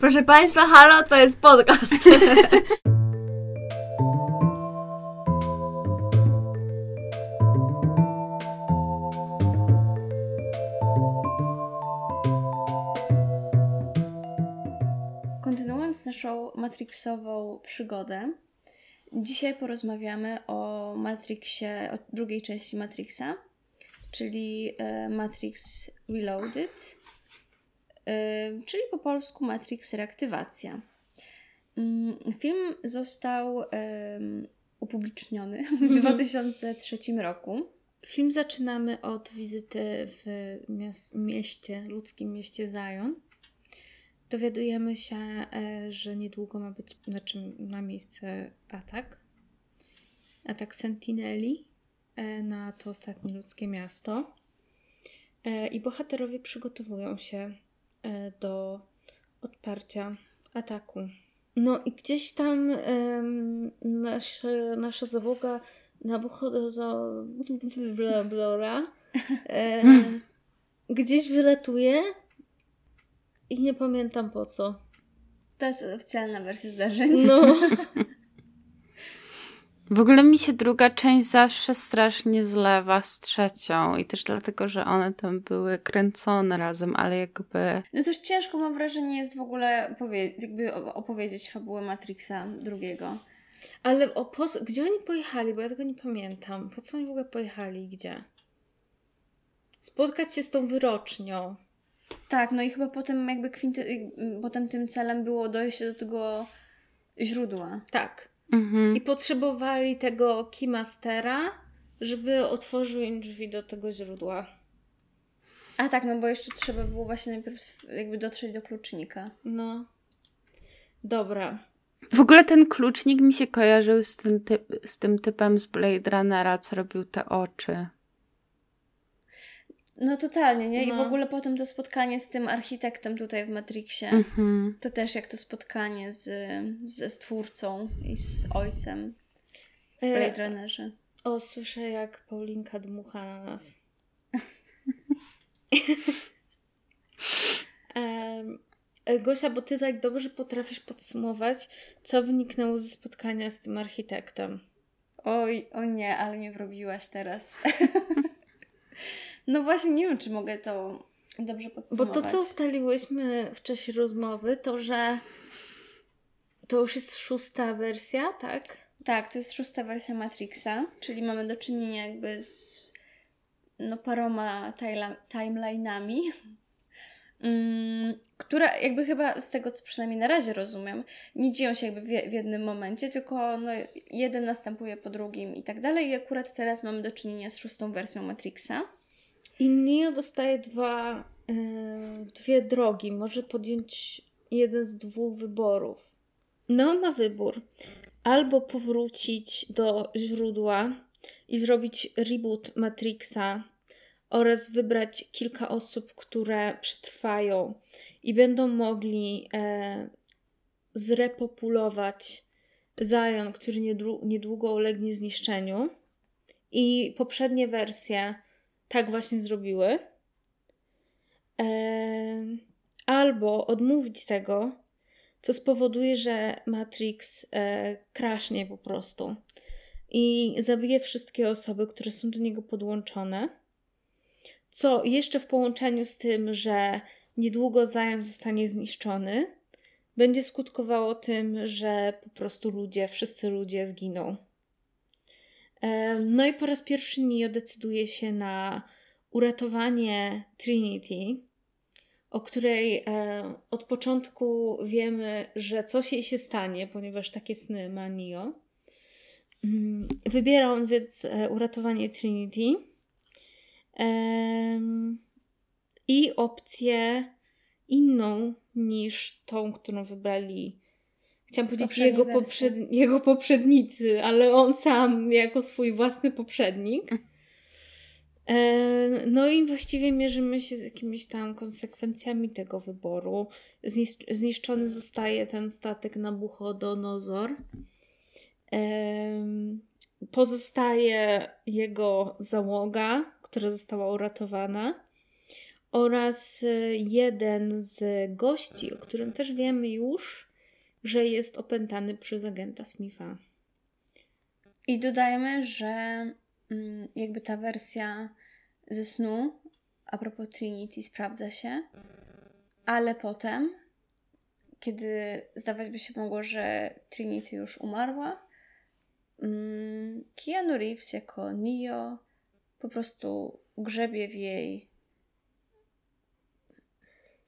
Proszę Państwa, halo, to jest podcast. Kontynuując naszą Matrixową przygodę, dzisiaj porozmawiamy o Matrixie, o drugiej części Matrixa, czyli e, Matrix Reloaded czyli po polsku Matrix Reaktywacja. Mm, film został upubliczniony w 2003 roku. Film zaczynamy od wizyty w mieście, ludzkim mieście Zion. Dowiadujemy się, e, że niedługo ma być, znaczy ma miejsce atak. Atak Sentineli e, na to ostatnie ludzkie miasto. E, I bohaterowie przygotowują się do odparcia ataku. No i gdzieś tam um, nasz, nasza załoga bla, e, gdzieś wylatuje i nie pamiętam po co. To jest oficjalna wersja zdarzenia. No. W ogóle mi się druga część zawsze strasznie zlewa z trzecią i też dlatego, że one tam były kręcone razem, ale jakby... No też ciężko mam wrażenie jest w ogóle jakby opowiedzieć fabułę Matrixa drugiego. Ale o, po, gdzie oni pojechali? Bo ja tego nie pamiętam. Po co oni w ogóle pojechali? Gdzie? Spotkać się z tą wyrocznią. Tak, no i chyba potem jakby kwinty, potem tym celem było dojście do tego źródła. Tak. Mhm. I potrzebowali tego keymastera, żeby otworzył im drzwi do tego źródła. A tak, no bo jeszcze trzeba było właśnie najpierw jakby dotrzeć do klucznika. No. Dobra. W ogóle ten klucznik mi się kojarzył z tym, typ, z tym typem z Blade Runnera, co robił te oczy. No totalnie, nie? No. I w ogóle potem to spotkanie z tym architektem tutaj w Matrixie, mhm. to też jak to spotkanie z, ze stwórcą i z ojcem w e, Blade Runnerze. O, słyszę jak Paulinka dmucha na nas. Gosia, bo ty tak dobrze potrafisz podsumować, co wyniknęło ze spotkania z tym architektem. Oj, o nie, ale mnie wrobiłaś teraz. No właśnie, nie wiem, czy mogę to dobrze podsumować. Bo to, co ustaliłyśmy w czasie rozmowy, to że to już jest szósta wersja, tak? Tak, to jest szósta wersja Matrixa, czyli mamy do czynienia jakby z no, paroma timeline'ami, um, które jakby chyba z tego, co przynajmniej na razie rozumiem, nie dzieją się jakby w, w jednym momencie, tylko no, jeden następuje po drugim i tak dalej. I akurat teraz mamy do czynienia z szóstą wersją Matrixa. I Neo dostaje dwa, yy, dwie drogi. Może podjąć jeden z dwóch wyborów. No, ma wybór. Albo powrócić do źródła i zrobić reboot Matrixa oraz wybrać kilka osób, które przetrwają i będą mogli e, zrepopulować Zion, który niedługo ulegnie zniszczeniu. I poprzednie wersje tak właśnie zrobiły. albo odmówić tego, co spowoduje, że Matrix e, krasznie po prostu i zabije wszystkie osoby, które są do niego podłączone. Co jeszcze w połączeniu z tym, że niedługo Zion zostanie zniszczony, będzie skutkowało tym, że po prostu ludzie, wszyscy ludzie zginą. No i po raz pierwszy Neo decyduje się na uratowanie Trinity, o której e, od początku wiemy, że coś jej się stanie, ponieważ takie sny ma Neo. Mm, wybiera on więc e, uratowanie Trinity i opcję inną niż tą, którą wybrali Chciałam powiedzieć jego, poprzed... jego poprzednicy, ale on sam jako swój własny poprzednik. E, no i właściwie mierzymy się z jakimiś tam konsekwencjami tego wyboru. Zniszczony zostaje ten statek Nabuchodonozor. Pozostaje jego załoga, która została uratowana oraz y, jeden z gości, o którym też wiemy już, że jest opętany przez agenta Smitha. I dodajmy, że mm, jakby ta wersja ze snu a propos Trinity sprawdza się, ale potem, kiedy zdawać by się mogło, że Trinity już umarła, mm, Keanu Reeves jako Neo po prostu grzebie w jej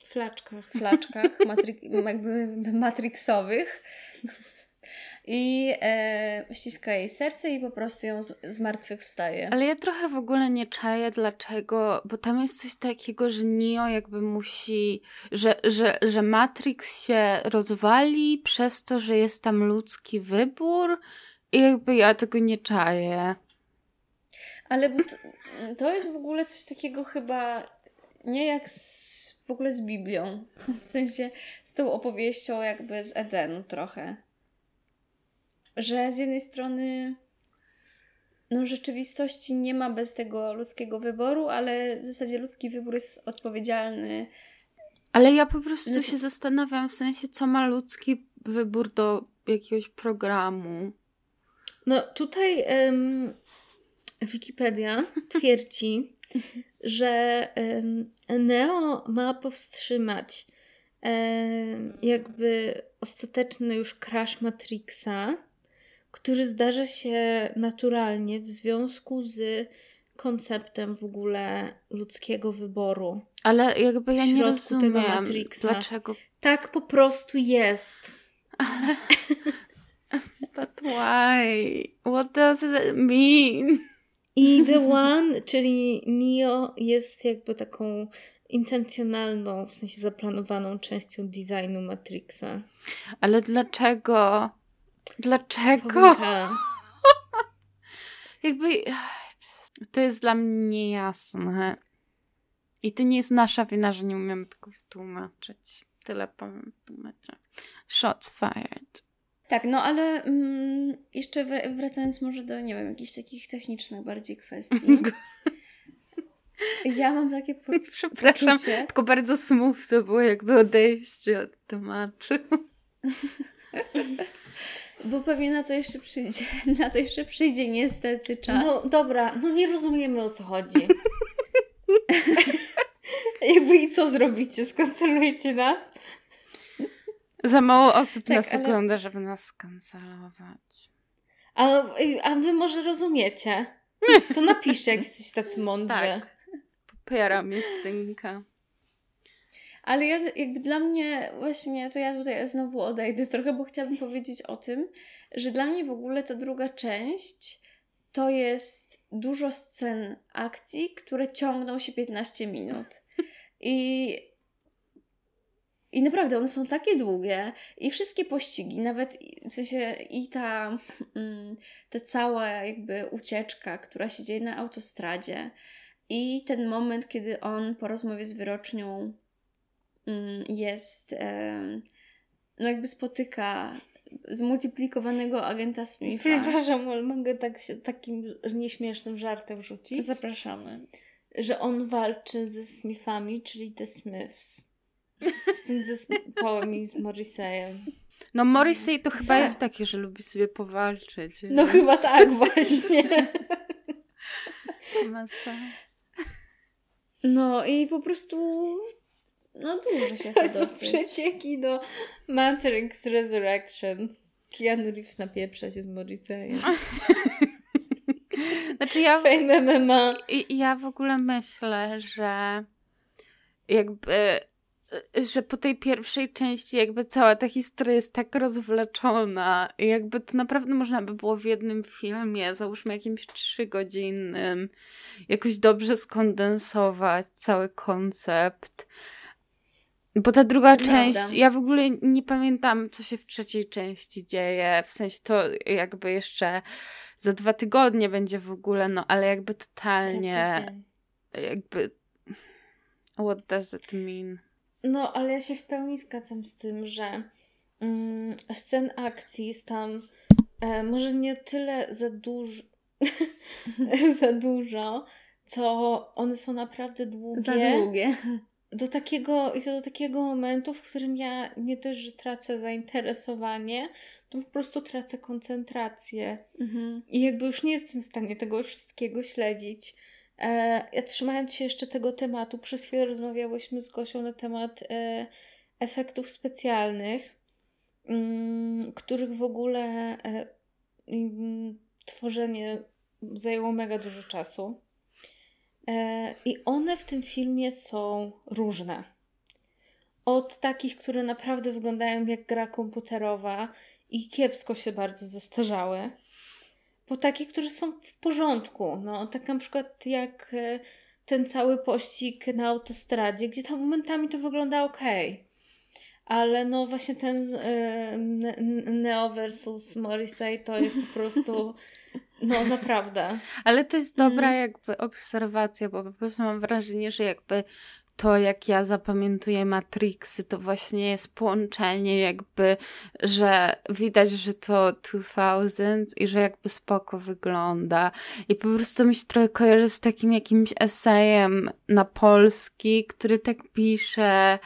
Flaczkach. flaczkach matri- jakby matrixowych i e, ściska jej serce i po prostu ją z, z martwych wstaje. Ale ja trochę w ogóle nie czaję dlaczego, bo tam jest coś takiego, że Neo jakby musi, że, że, że Matrix się rozwali przez to, że jest tam ludzki wybór i jakby ja tego nie czaję. Ale to, to jest w ogóle coś takiego chyba nie jak z, ogóle z Biblią. W sensie z tą opowieścią jakby z Edenu trochę. Że z jednej strony no rzeczywistości nie ma bez tego ludzkiego wyboru, ale w zasadzie ludzki wybór jest odpowiedzialny. Ale ja po prostu Znaczy- się zastanawiam w sensie, co ma ludzki wybór do jakiegoś programu. No tutaj em, Wikipedia twierdzi, że Neo ma powstrzymać jakby ostateczny już crash Matrixa, który zdarza się naturalnie w związku z konceptem w ogóle ludzkiego wyboru. Ale jakby ja nie środku tego rozumiem, Matrixa. dlaczego. Tak po prostu jest. But why? What does it mean? I The One, czyli Neo, jest jakby taką intencjonalną, w sensie zaplanowaną częścią designu Matrixa. Ale dlaczego? Dlaczego? Jakby to jest dla mnie niejasne. I to nie jest nasza wina, że nie umiemy tego wytłumaczyć. Tyle powiem w tłumaczeniu. Shots fired. Tak, no ale mm, jeszcze wr- wracając może do, nie wiem, jakichś takich technicznych bardziej kwestii. Ja mam takie po- Przepraszam, poczucie, tylko bardzo smooth to było jakby odejście od tematu. bo pewnie na to jeszcze przyjdzie, na to jeszcze przyjdzie niestety czas. No dobra, no nie rozumiemy o co chodzi. jakby i co zrobicie? Skancelujecie nas? Za mało osób Tak, nas ale- ogląda, żeby nas skancelować. A, a wy może rozumiecie? To napiszcie, jak jesteście tacy mądrzy. Tak. Popieram Justynka. Ale ja, jakby dla mnie właśnie, to ja tutaj znowu odejdę trochę, bo chciałabym powiedzieć o tym, że dla mnie w ogóle ta druga część to jest dużo scen akcji, które ciągną się 15 minut. I, i naprawdę one są takie długie i wszystkie pościgi, nawet w sensie i ta, mm, ta cała jakby ucieczka, która się dzieje na autostradzie i ten moment, kiedy on po rozmowie z wyrocznią mm, jest, no jakby spotyka zmultiplikowanego agenta Smitha. Przepraszam, ale mogę tak się, takim nieśmiesznym żartem rzucić? Zapraszamy. że on walczy ze Smithami, czyli The Smiths. Z tym zespołem i z Morrisseyem. No Morrissey to chyba Tak. jest taki, że lubi sobie powalczyć. No więc chyba tak właśnie. To ma sens. No i po prostu no dłuży się To to są dosyć. przecieki do Matrix Resurrection. Keanu Reeves napieprza się z Morrisseyem. Znaczy ja, Fame MMA. i- ja w ogóle myślę, że jakby że po tej pierwszej części jakby cała ta historia jest tak rozwleczona jakby to naprawdę można by było w jednym filmie, załóżmy jakimś trzygodzinnym, jakoś dobrze skondensować cały koncept. Bo ta druga Prawda. część, ja w ogóle nie pamiętam, co się w trzeciej części dzieje. W sensie to jakby jeszcze za dwa tygodnie będzie w ogóle, no ale jakby totalnie, jakby. What does it mean? No, ale ja się w pełni zgadzam z tym, że mm, scen akcji jest tam e, może nie tyle za dużo, za dużo, to one są naprawdę długie. Za długie. Do takiego, I to do takiego momentu, w którym ja nie też, że tracę zainteresowanie, to po prostu tracę koncentrację. Mhm. I jakby już nie jestem w stanie tego wszystkiego śledzić. E, trzymając się jeszcze tego tematu, przez chwilę rozmawiałyśmy z Gosią na temat e, efektów specjalnych, mm, których w ogóle e, mm, tworzenie zajęło mega dużo czasu. E, I one w tym filmie są różne. Od takich, które naprawdę wyglądają jak gra komputerowa i kiepsko się bardzo zestarzały, po takie, które są w porządku. No, tak na przykład jak e, ten cały pościg na autostradzie, gdzie tam momentami to wygląda ok. Ale no właśnie ten e, Neo versus Morrissey to jest po prostu no naprawdę. Ale to jest dobra Mhm. jakby obserwacja, bo po prostu mam wrażenie, że jakby to, jak ja zapamiętuję Matrixy, to właśnie jest połączenie jakby, że widać, że to 2000 i że jakby spoko wygląda. I po prostu mi się trochę kojarzy z takim jakimś esejem na polski, który tak pisze,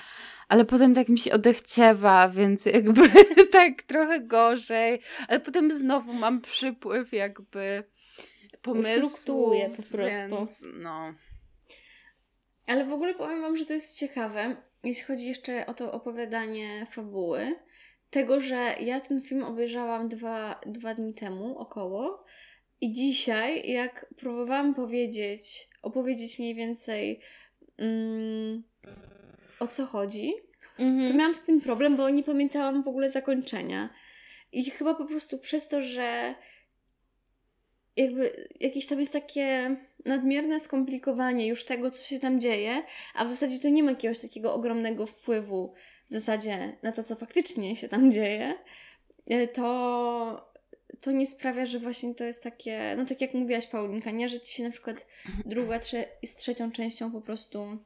ale potem tak mi się odechciewa, więc jakby tak trochę gorzej, ale potem znowu mam przypływ jakby pomysłów. Fluktuuje po prostu. Więc, no. Ale w ogóle powiem Wam, że to jest ciekawe, jeśli chodzi jeszcze o to opowiadanie fabuły, tego, że ja ten film obejrzałam dwa, dwa dni temu około i dzisiaj, jak próbowałam powiedzieć, opowiedzieć mniej więcej mm, o co chodzi, Mhm. to miałam z tym problem, bo nie pamiętałam w ogóle zakończenia. I chyba po prostu przez to, że jakby jakieś tam jest takie nadmierne skomplikowanie już tego, co się tam dzieje, a w zasadzie to nie ma jakiegoś takiego ogromnego wpływu w zasadzie na to, co faktycznie się tam dzieje, e, to, to nie sprawia, że właśnie to jest takie, no tak jak mówiłaś Paulinka, nie, że ci się na przykład druga trze- z trzecią częścią po prostu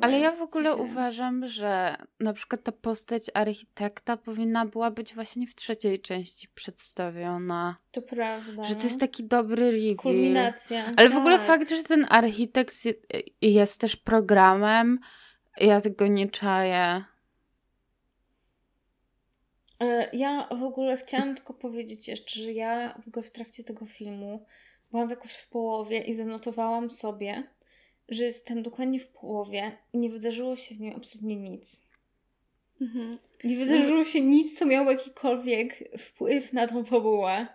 Ale ja w ogóle się. uważam, że na przykład ta postać architekta powinna była być właśnie w trzeciej części przedstawiona. To prawda. Że to jest taki dobry reveal. kulminacja. Ale w ogóle Tak. fakt, że ten architekt je- jest też programem, ja tego nie czaję. E, Ja w ogóle chciałam tylko powiedzieć jeszcze, że ja w ogóle w trakcie tego filmu byłam jakoś w połowie i zanotowałam sobie, że jestem dokładnie w połowie i nie wydarzyło się w nim absolutnie nic. Mhm. Nie wydarzyło się nic, co miało jakikolwiek wpływ na tą fabułę.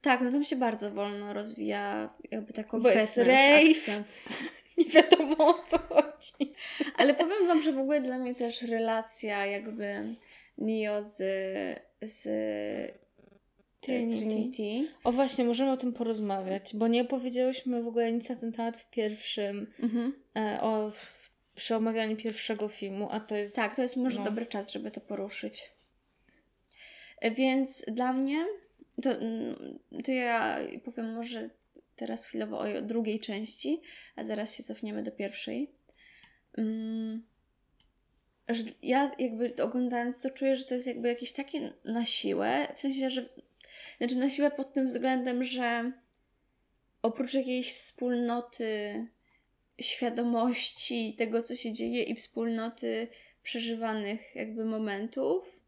Tak, no tam się bardzo wolno rozwija jakby ta Bo jest konkretna rave. Nie wiadomo o co chodzi. Ale powiem Wam, że w ogóle dla mnie też relacja jakby Neo z, z Trinity. Trinity. O właśnie, możemy o tym porozmawiać, bo nie powiedziałyśmy w ogóle nic na ten temat w pierwszym, Mhm. e, o, w, przy omawianiu pierwszego filmu, a to jest... Tak, to jest może no. dobry czas, żeby to poruszyć. E, Więc dla mnie, to, to ja powiem może teraz chwilowo o drugiej części, a zaraz się cofniemy do pierwszej. Mm, Że ja jakby oglądając to czuję, że to jest jakby jakieś takie na siłę, w sensie, że znaczy na siłę pod tym względem, że oprócz jakiejś wspólnoty świadomości tego, co się dzieje i wspólnoty przeżywanych jakby momentów.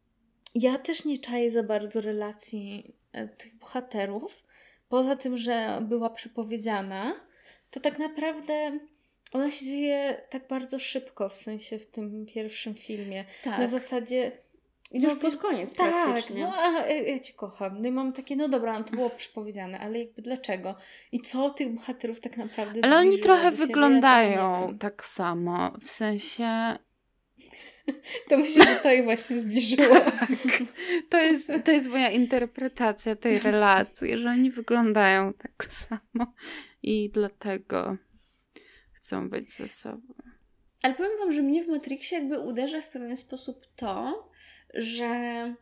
Ja też nie czaję za bardzo relacji e, tych bohaterów. Poza tym, że była przepowiedziana, to tak naprawdę ona się dzieje tak bardzo szybko, w sensie w tym pierwszym filmie. Tak. Na zasadzie. Już no, pod koniec tak, praktycznie. no a ja, cię kocham. No i mam takie, no dobra, no to było przepowiedziane, ale jakby dlaczego? I co tych bohaterów tak naprawdę Ale oni trochę siebie, wyglądają wiem. tak samo. W sensie. To myślę, że to ich właśnie zbliżyło. To jest, to jest moja interpretacja tej relacji, że oni wyglądają tak samo i dlatego chcą być ze sobą. Ale powiem Wam, że mnie w Matrixie jakby uderza w pewien sposób to, że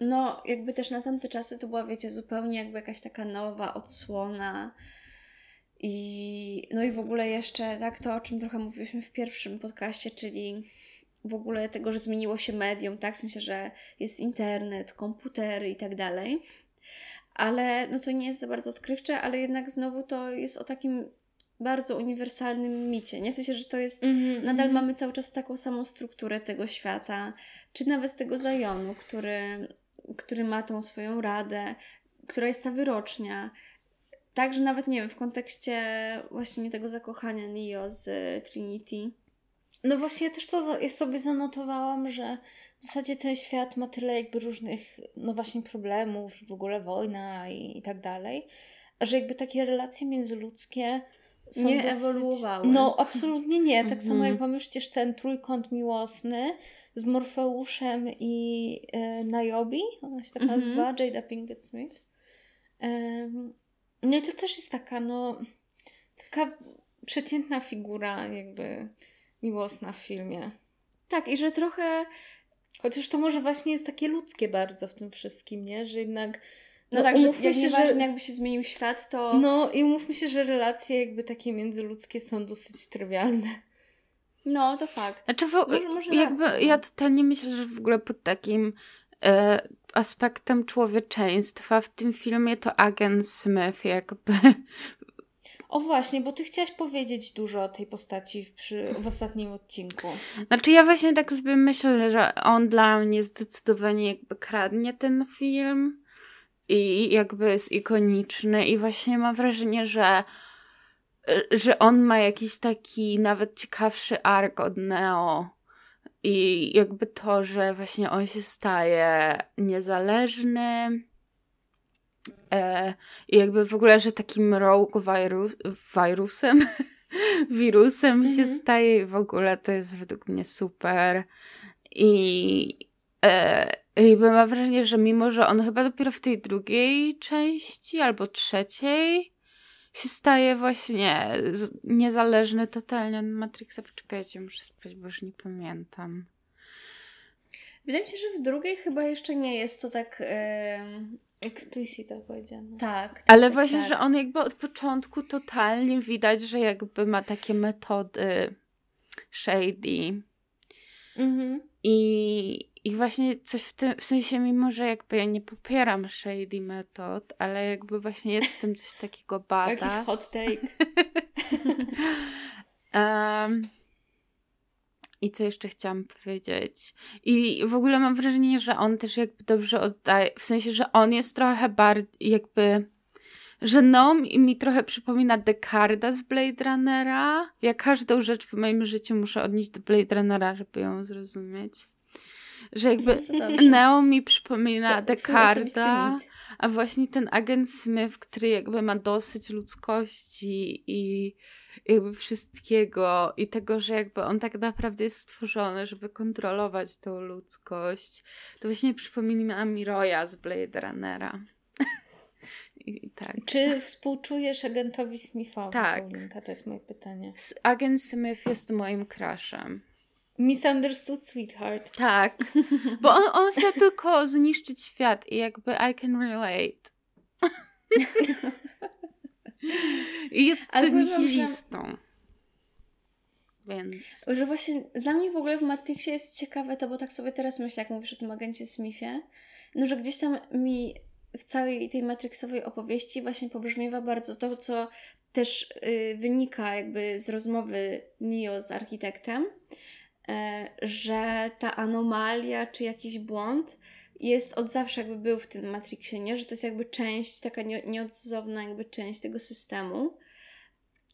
no jakby też na tamte czasy to była, wiecie, zupełnie jakby jakaś taka nowa odsłona i no i w ogóle jeszcze tak to, o czym trochę mówiliśmy w pierwszym podcaście, czyli w ogóle tego, że zmieniło się medium, tak? W sensie, że jest internet, komputery i tak dalej. Ale no to nie jest za bardzo odkrywcze, ale jednak znowu to jest o takim bardzo uniwersalnym micie. Nie w sensie, że to jest. Mhm, Nadal mhm. mamy cały czas taką samą strukturę tego świata, czy nawet tego Zajonu, który, który ma tą swoją radę, która jest ta wyrocznia. Także nawet, nie wiem, w kontekście właśnie tego zakochania Neo z Trinity. No właśnie, ja też to ja sobie zanotowałam, że w zasadzie ten świat ma tyle jakby różnych, no właśnie problemów i w ogóle wojna i, i tak dalej, że jakby takie relacje międzyludzkie są Nie dosyć... ewoluowały. No absolutnie nie. Tak samo Mhm. jak mamy przecież ten trójkąt miłosny z Morfeuszem i e, Niobe, ona się tak Mhm. nazywa, Jada Pinkett Smith. Em, no i to też jest taka, no, taka przeciętna figura jakby miłosna w filmie. Tak, i że trochę. Chociaż to może właśnie jest takie ludzkie bardzo w tym wszystkim, nie? Że jednak. No, tak, że umówmy jak się, nieważne, że- jakby się zmienił świat, to. No i umówmy się, że relacje jakby takie międzyludzkie są dosyć trywialne. No, to fakt. Znaczy, w, Może- może jakby rację. ja totalnie myślę, że w ogóle pod takim e, aspektem człowieczeństwa w tym filmie to agent Smith jakby O właśnie, bo ty chciałaś powiedzieć dużo o tej postaci w, przy, w ostatnim odcinku. Znaczy ja właśnie tak sobie myślę, że on dla mnie zdecydowanie jakby kradnie ten film i jakby jest ikoniczny i właśnie mam wrażenie, że że on ma jakiś taki nawet ciekawszy ark od Neo i jakby to, że właśnie on się staje niezależny e, i jakby w ogóle, że takim rogue wirus, wirusem wirusem się Mhm. staje i w ogóle to jest według mnie super. I e, jakby mam wrażenie, że mimo, że on chyba dopiero w tej drugiej części albo trzeciej się staje właśnie niezależny totalnie od Matrixa. Poczekajcie, muszę sprawdzić, bo już nie pamiętam. Wydaje mi się, że w drugiej chyba jeszcze nie jest to tak. em, Explicita powiedziano. tak. tak, Ale tak, właśnie, tak. że on jakby od początku totalnie widać, że jakby ma takie metody shady. Mhm. I, I właśnie coś w tym, w sensie mimo, że jakby ja nie popieram shady metod, ale jakby właśnie jest w tym coś takiego badass. Jakiś hot take. Em, I co jeszcze chciałam powiedzieć? I w ogóle mam wrażenie, że on też jakby dobrze oddaje, w sensie, że on jest trochę bardziej jakby, że no mi, mi trochę przypomina Decarda z Blade Runnera. Ja każdą rzecz w moim życiu muszę odnieść do Blade Runnera, żeby ją zrozumieć. Że jakby. Neo mi przypomina mit. a właśnie ten agent Smith, który jakby ma dosyć ludzkości i jakby wszystkiego i tego, że jakby on tak naprawdę jest stworzony, żeby kontrolować tą ludzkość, to właśnie przypomina mi Roya z Blade Runnera. Tak. Czy współczujesz agentowi Smithowi? Tak. Paulinka? To jest moje pytanie. Agent Smith jest moim crushem. Misunderstood Sweetheart. Tak, bo on, on chciał tylko zniszczyć świat i jakby I can relate. I jest nihilistą. Więc... Że właśnie dla mnie w ogóle w Matrixie jest ciekawe to, bo tak sobie teraz myślę, jak mówisz o tym agencie Smithie, no że gdzieś tam mi w całej tej Matrixowej opowieści właśnie pobrzmiewa bardzo to, co też y, wynika jakby z rozmowy Neo z architektem, że ta anomalia czy jakiś błąd jest od zawsze jakby był w tym Matrixie, nie? Że to jest jakby część, taka nie, nieodzowna jakby część tego systemu.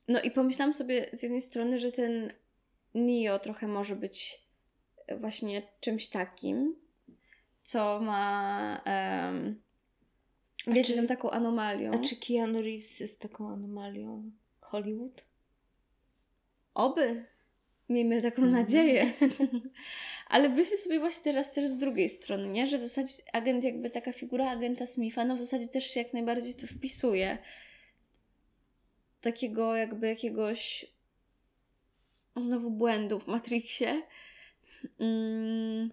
No i pomyślałam sobie z jednej strony, że ten Neo trochę może być właśnie czymś takim, co ma A wiecie, czy- tą taką anomalią. A czy Keanu Reeves jest taką anomalią Hollywood? Oby. Miejmy taką Mhm. nadzieję. Ale myślę sobie właśnie teraz też z drugiej strony, nie? Że w zasadzie agent, jakby taka figura agenta Smitha, no w zasadzie też się jak najbardziej tu wpisuje. Takiego jakby jakiegoś znowu błędu w Matrixie. Mm.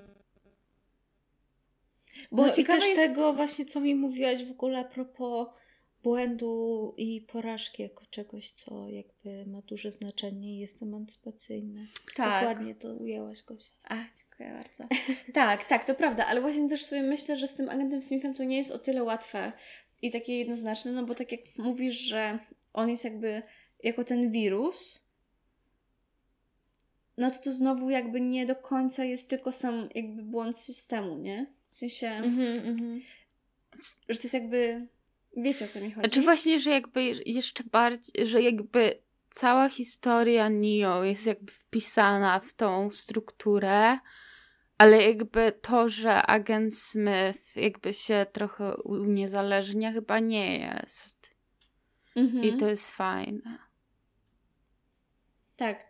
Bo no ciekawe też jest... tego właśnie, co mi mówiłaś w ogóle a propos błędu i porażki jako czegoś, co jakby ma duże znaczenie i jest emancypacyjne. Tak. Dokładnie to ujęłaś, Gosia. A, dziękuję bardzo. tak, tak, to prawda, ale właśnie też sobie myślę, że z tym agentem Smithem to nie jest o tyle łatwe i takie jednoznaczne, no bo tak jak mówisz, że on jest jakby jako ten wirus, no to to znowu jakby nie do końca jest tylko sam jakby błąd systemu, nie? W sensie, Mhm, mhm. że to jest jakby, wiecie o co mi chodzi? Znaczy właśnie, że jakby jeszcze bardziej, że jakby cała historia Neo jest jakby wpisana w tą strukturę, ale jakby to, że agent Smith jakby się trochę uniezależnia, chyba nie jest. Mhm. I to jest fajne. Tak,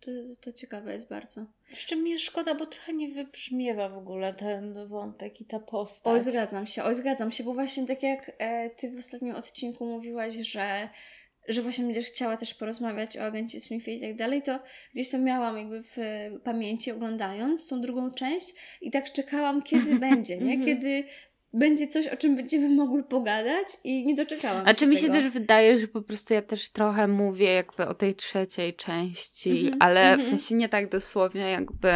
to, to ciekawe jest bardzo. Przy czym mi szkoda, bo trochę nie wybrzmiewa w ogóle ten wątek i ta postać. Oj, zgadzam się, oj, zgadzam się, bo właśnie tak jak e, ty w ostatnim odcinku mówiłaś, że, że właśnie będziesz chciała też porozmawiać o agencie Smithie i tak dalej, to gdzieś to miałam jakby w e, pamięci oglądając tą drugą część i tak czekałam, kiedy będzie, nie? Mhm. Kiedy będzie coś, o czym będziemy mogły pogadać i nie doczekałam A czy mi się tego. też wydaje, że po prostu ja też trochę mówię jakby o tej trzeciej części, Mhm, ale w mhm. sensie nie tak dosłownie jakby,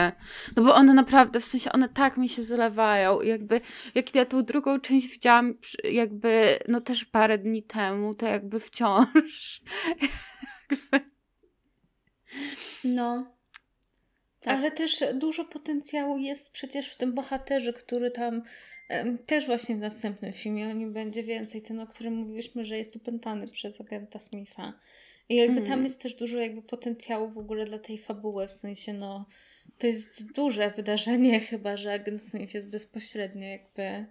no bo one naprawdę, w sensie one tak mi się zlewają jakby jak ja tą drugą część widziałam jakby, no też parę dni temu, to jakby wciąż jakby, No. Tak. Ale też dużo potencjału jest przecież w tym bohaterze, który tam też właśnie w następnym filmie o nim będzie więcej, ten o którym mówiliśmy, że jest opętany przez agenta Smitha. I jakby Mm. tam jest też dużo jakby potencjału w ogóle dla tej fabuły, w sensie no to jest duże wydarzenie chyba, że agent Smith jest bezpośrednio jakby...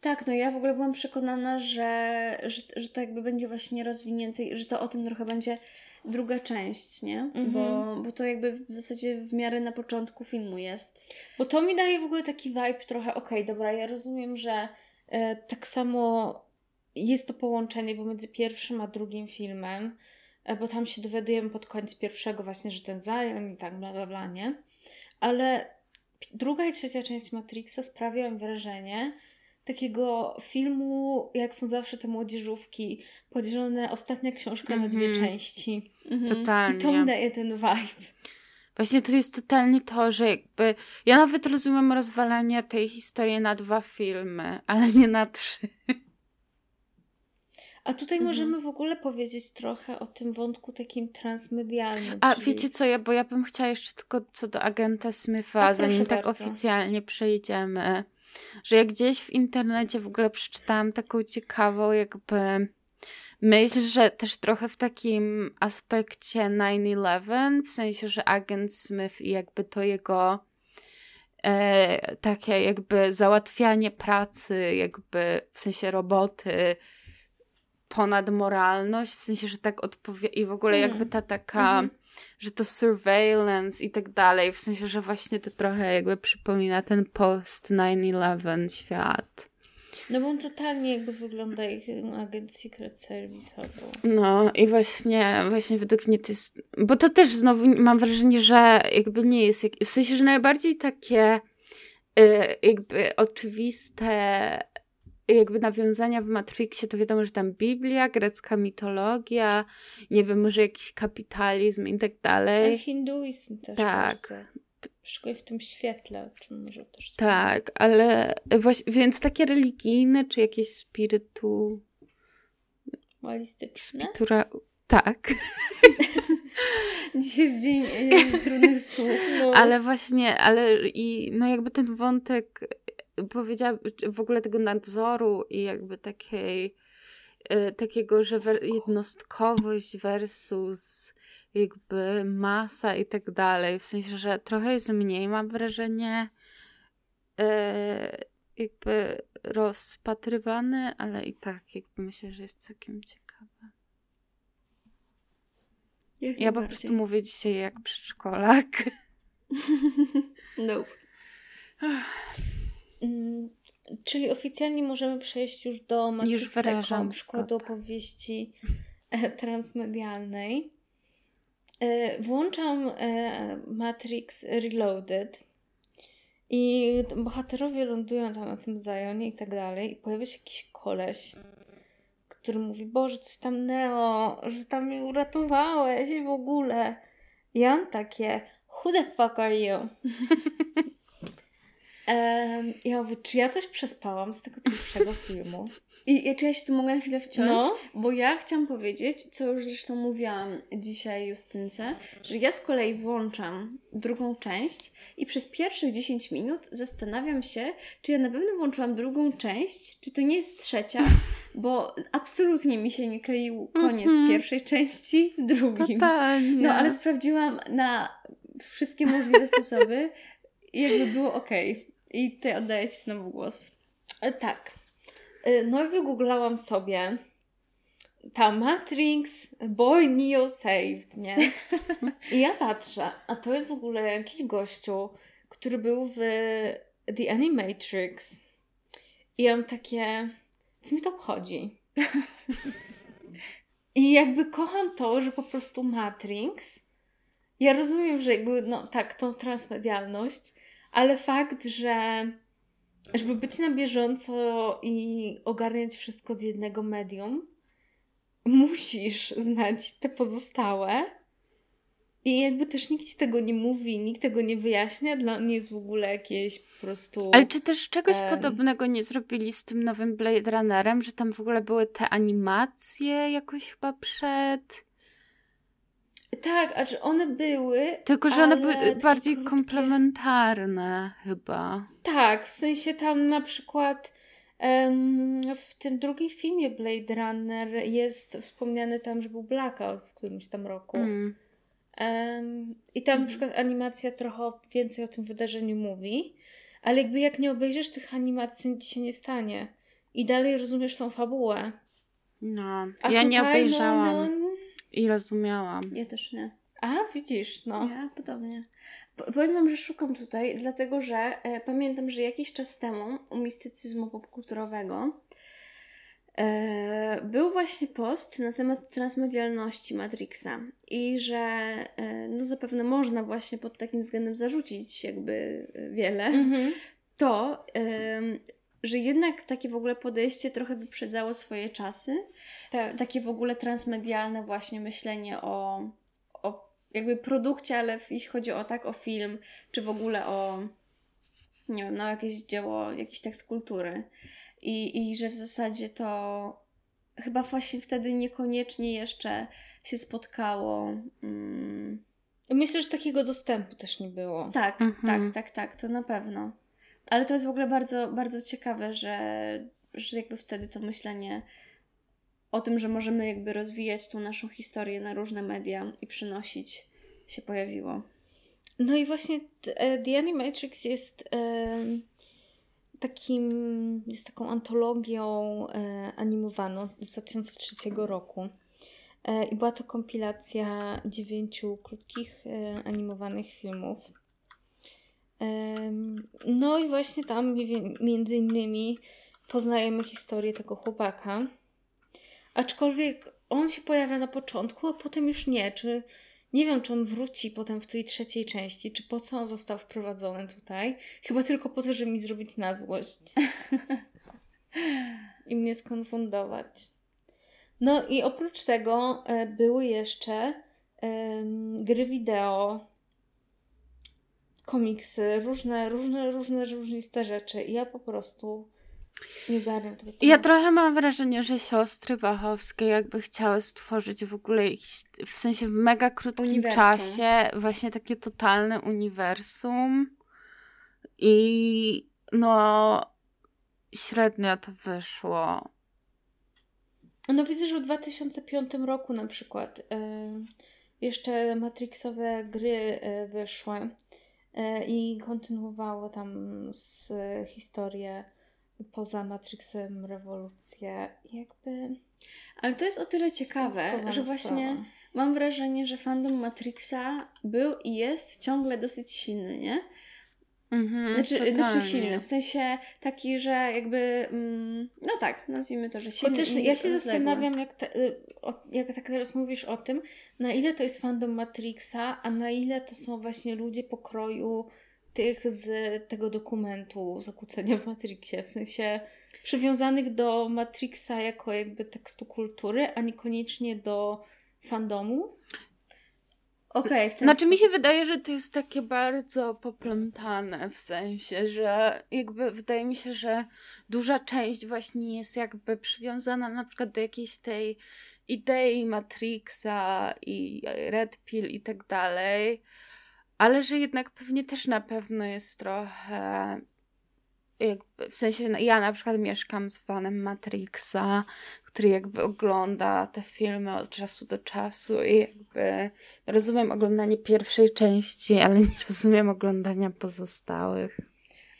Tak, no ja w ogóle byłam przekonana, że, że, że to jakby będzie właśnie rozwinięte, i że to o tym trochę będzie druga część, nie? Mhm. Bo, bo to jakby w zasadzie w miarę na początku filmu jest. Bo to mi daje w ogóle taki vibe trochę, okej, dobra, ja rozumiem, że e, tak samo jest to połączenie pomiędzy pierwszym a drugim filmem, e, bo tam się dowiadujemy pod koniec pierwszego właśnie, że ten Zion i tak bla bla bla, nie? Ale druga i trzecia część Matrixa sprawiają wrażenie takiego filmu, jak są zawsze te młodzieżówki, podzielone ostatnia książka na dwie Mhm. części. Mhm. I to mi totalnie. daje ten vibe. Właśnie to jest totalnie to, że jakby, ja nawet rozumiem rozwalanie tej historii na dwa filmy, ale nie na trzy. A tutaj Mhm. możemy w ogóle powiedzieć trochę o tym wątku takim transmedialnym. A czyli- wiecie co, ja, bo ja bym chciała jeszcze tylko co do agenta Smitha, zanim tak bardzo. oficjalnie przejdziemy, że ja gdzieś w internecie w ogóle przeczytałam taką ciekawą jakby myśl, że też trochę w takim aspekcie 9-11, w sensie, że agent Smith i jakby to jego e, takie jakby załatwianie pracy, jakby w sensie roboty, ponad moralność, w sensie, że tak odpowie... i w ogóle Mhm. jakby ta taka, Mhm. że to surveillance i tak dalej, w sensie, że właśnie to trochę jakby przypomina ten post 9-11 świat. No bo on totalnie jakby wygląda jak agent Secret Service. No i właśnie, właśnie według mnie to jest, bo to też znowu mam wrażenie, że jakby nie jest, jak... w sensie, że najbardziej takie y, jakby oczywiste jakby nawiązania w Matrixie, to wiadomo, że tam Biblia, grecka mitologia, nie wiem, może jakiś kapitalizm i tak Ale dalej. hinduizm też Tak. Szczególnie w tym świetle, o czym może też Tak, ale właśnie, więc takie religijne, czy jakieś spirytu... Dualistyczne. Spitura... Tak. Dzisiaj jest dzień e, trudnych słów. No. Ale właśnie, ale i no jakby ten wątek powiedziałam, w ogóle tego nadzoru i jakby takiej e, takiego, że jednostkowość versus jakby masa i tak dalej, w sensie, że trochę jest mniej, mam wrażenie e, jakby rozpatrywany, ale i tak jakby myślę, że jest całkiem ciekawe. Jak Ja po prostu mówię dzisiaj jak przedszkolak. Nope. Mm, Czyli oficjalnie możemy przejść już do przykładu zgodę. opowieści e, transmedialnej. E, Włączam e, Matrix Reloaded i bohaterowie lądują tam na tym Zionie i tak dalej i pojawia się jakiś koleś, który mówi, Boże, coś tam Neo, że tam mnie uratowałeś i w ogóle. I ja mam takie, who the fuck are you? Em, ja mówię, czy ja coś przespałam z tego pierwszego filmu? I, I czy ja się tu mogę na chwilę wciąć? No. Bo ja chciałam powiedzieć, co już zresztą mówiłam dzisiaj Justynce, że ja z kolei włączam drugą część i przez pierwszych 10 minut zastanawiam się, czy ja na pewno włączyłam drugą część, czy to nie jest trzecia, bo absolutnie mi się nie kleił koniec Mhm. pierwszej części z drugim. Totalnie. No ale sprawdziłam na wszystkie możliwe sposoby i jakby było ok. I tutaj oddaję Ci znowu głos. E, Tak. E, No i wygooglałam sobie ta Matrix Boy Neo Saved, nie? I ja patrzę, a to jest w ogóle jakiś gościu, który był w The Animatrix. I ja mam takie, co mi to obchodzi? I jakby kocham to, że po prostu Matrix, ja rozumiem, że jakby, no tak, tą transmedialność, ale fakt, że żeby być na bieżąco i ogarniać wszystko z jednego medium, musisz znać te pozostałe. I jakby też nikt ci tego nie mówi, nikt tego nie wyjaśnia, dla mnie jest w ogóle jakieś po prostu. Ale czy też czegoś Em. podobnego nie zrobili z tym nowym Blade Runnerem, że tam w ogóle były te animacje jakoś chyba przed... Tak, a że one były. Tylko, że one były bardziej krótkie. komplementarne chyba. Tak, w sensie tam na przykład em, w tym drugim filmie Blade Runner jest wspomniane tam, że był blackout w którymś tam roku. Mm. Em, I tam na przykład animacja trochę więcej o tym wydarzeniu mówi, ale jakby jak nie obejrzysz tych animacji, nic się nie stanie. I dalej rozumiesz tą fabułę. No, A ja nie tutaj, obejrzałam No, no, i rozumiałam. Ja też nie. a, widzisz, no. Ja podobnie. Po- Powiem Wam, że szukam tutaj, dlatego że e, pamiętam, że jakiś czas temu u mistycyzmu popkulturowego e, był właśnie post na temat transmedialności Matrixa i że e, no zapewne można właśnie pod takim względem zarzucić jakby e, wiele, Mhm. to em, że jednak takie w ogóle podejście trochę wyprzedzało swoje czasy Tak. takie w ogóle transmedialne właśnie myślenie o, o jakby produkcie, ale w- jeśli chodzi o tak, o film, czy w ogóle o nie wiem, no jakieś dzieło, jakiś tekst kultury. I, I że w zasadzie to chyba właśnie wtedy niekoniecznie jeszcze się spotkało. Mm, Myślę, że takiego dostępu też nie było. tak, Mhm. tak, tak, tak, to na pewno. Ale to jest w ogóle bardzo, bardzo ciekawe, że, że jakby wtedy to myślenie o tym, że możemy jakby rozwijać tą naszą historię na różne media i przynosić się pojawiło. No i właśnie e, The Animatrix jest em, takim, jest taką antologią e, animowaną z 2003 roku. E, I była to kompilacja dziewięciu krótkich e, animowanych filmów. No i właśnie tam mi- między innymi poznajemy historię tego chłopaka. Aczkolwiek on się pojawia na początku, a potem już nie. Czy nie wiem, czy on wróci potem w tej trzeciej części, czy po co on został wprowadzony tutaj. Chyba tylko po to, żeby mi zrobić na złość. I mnie skonfundować. No i oprócz tego e, były jeszcze gry wideo, komiksy, różne, różne, różne, różniste rzeczy. I ja po prostu nie ogarniam tego. Ja trochę mam wrażenie, że siostry Wachowskie jakby chciały stworzyć w ogóle jakiś, w sensie w mega krótkim Uniwersum. czasie właśnie takie totalne uniwersum i no średnio to wyszło. No widzę, że w 2005 roku na przykład e, jeszcze Matrixowe gry e, wyszły i kontynuowało tam z historię poza Matrixem rewolucję. Jakby Ale to jest o tyle ciekawe, że właśnie sprawa. mam wrażenie, że fandom Matrixa był i jest ciągle dosyć silny, nie? Mhm, Znaczy, totalnie. znaczy silny, w sensie taki, że jakby, mm, no tak, nazwijmy to, że silny Chociaż ja się zastanawiam, jak, te, y, o, jak tak teraz mówisz o tym, na ile to jest fandom Matrixa, a na ile to są właśnie ludzie pokroju tych z tego dokumentu Zakłócenia w Matrixie, w sensie przywiązanych do Matrixa jako jakby tekstu kultury, a niekoniecznie do fandomu. Okej, ten Znaczy mi się wydaje, że to jest takie bardzo poplątane w sensie, że jakby wydaje mi się, że duża część właśnie jest jakby przywiązana na przykład do jakiejś tej idei Matrixa i Red Pill i tak dalej, ale że jednak pewnie też na pewno jest trochę jakby, w sensie no, ja na przykład mieszkam z fanem Matrixa, który jakby ogląda te filmy od czasu do czasu i jakby rozumiem oglądanie pierwszej części, ale nie rozumiem oglądania pozostałych.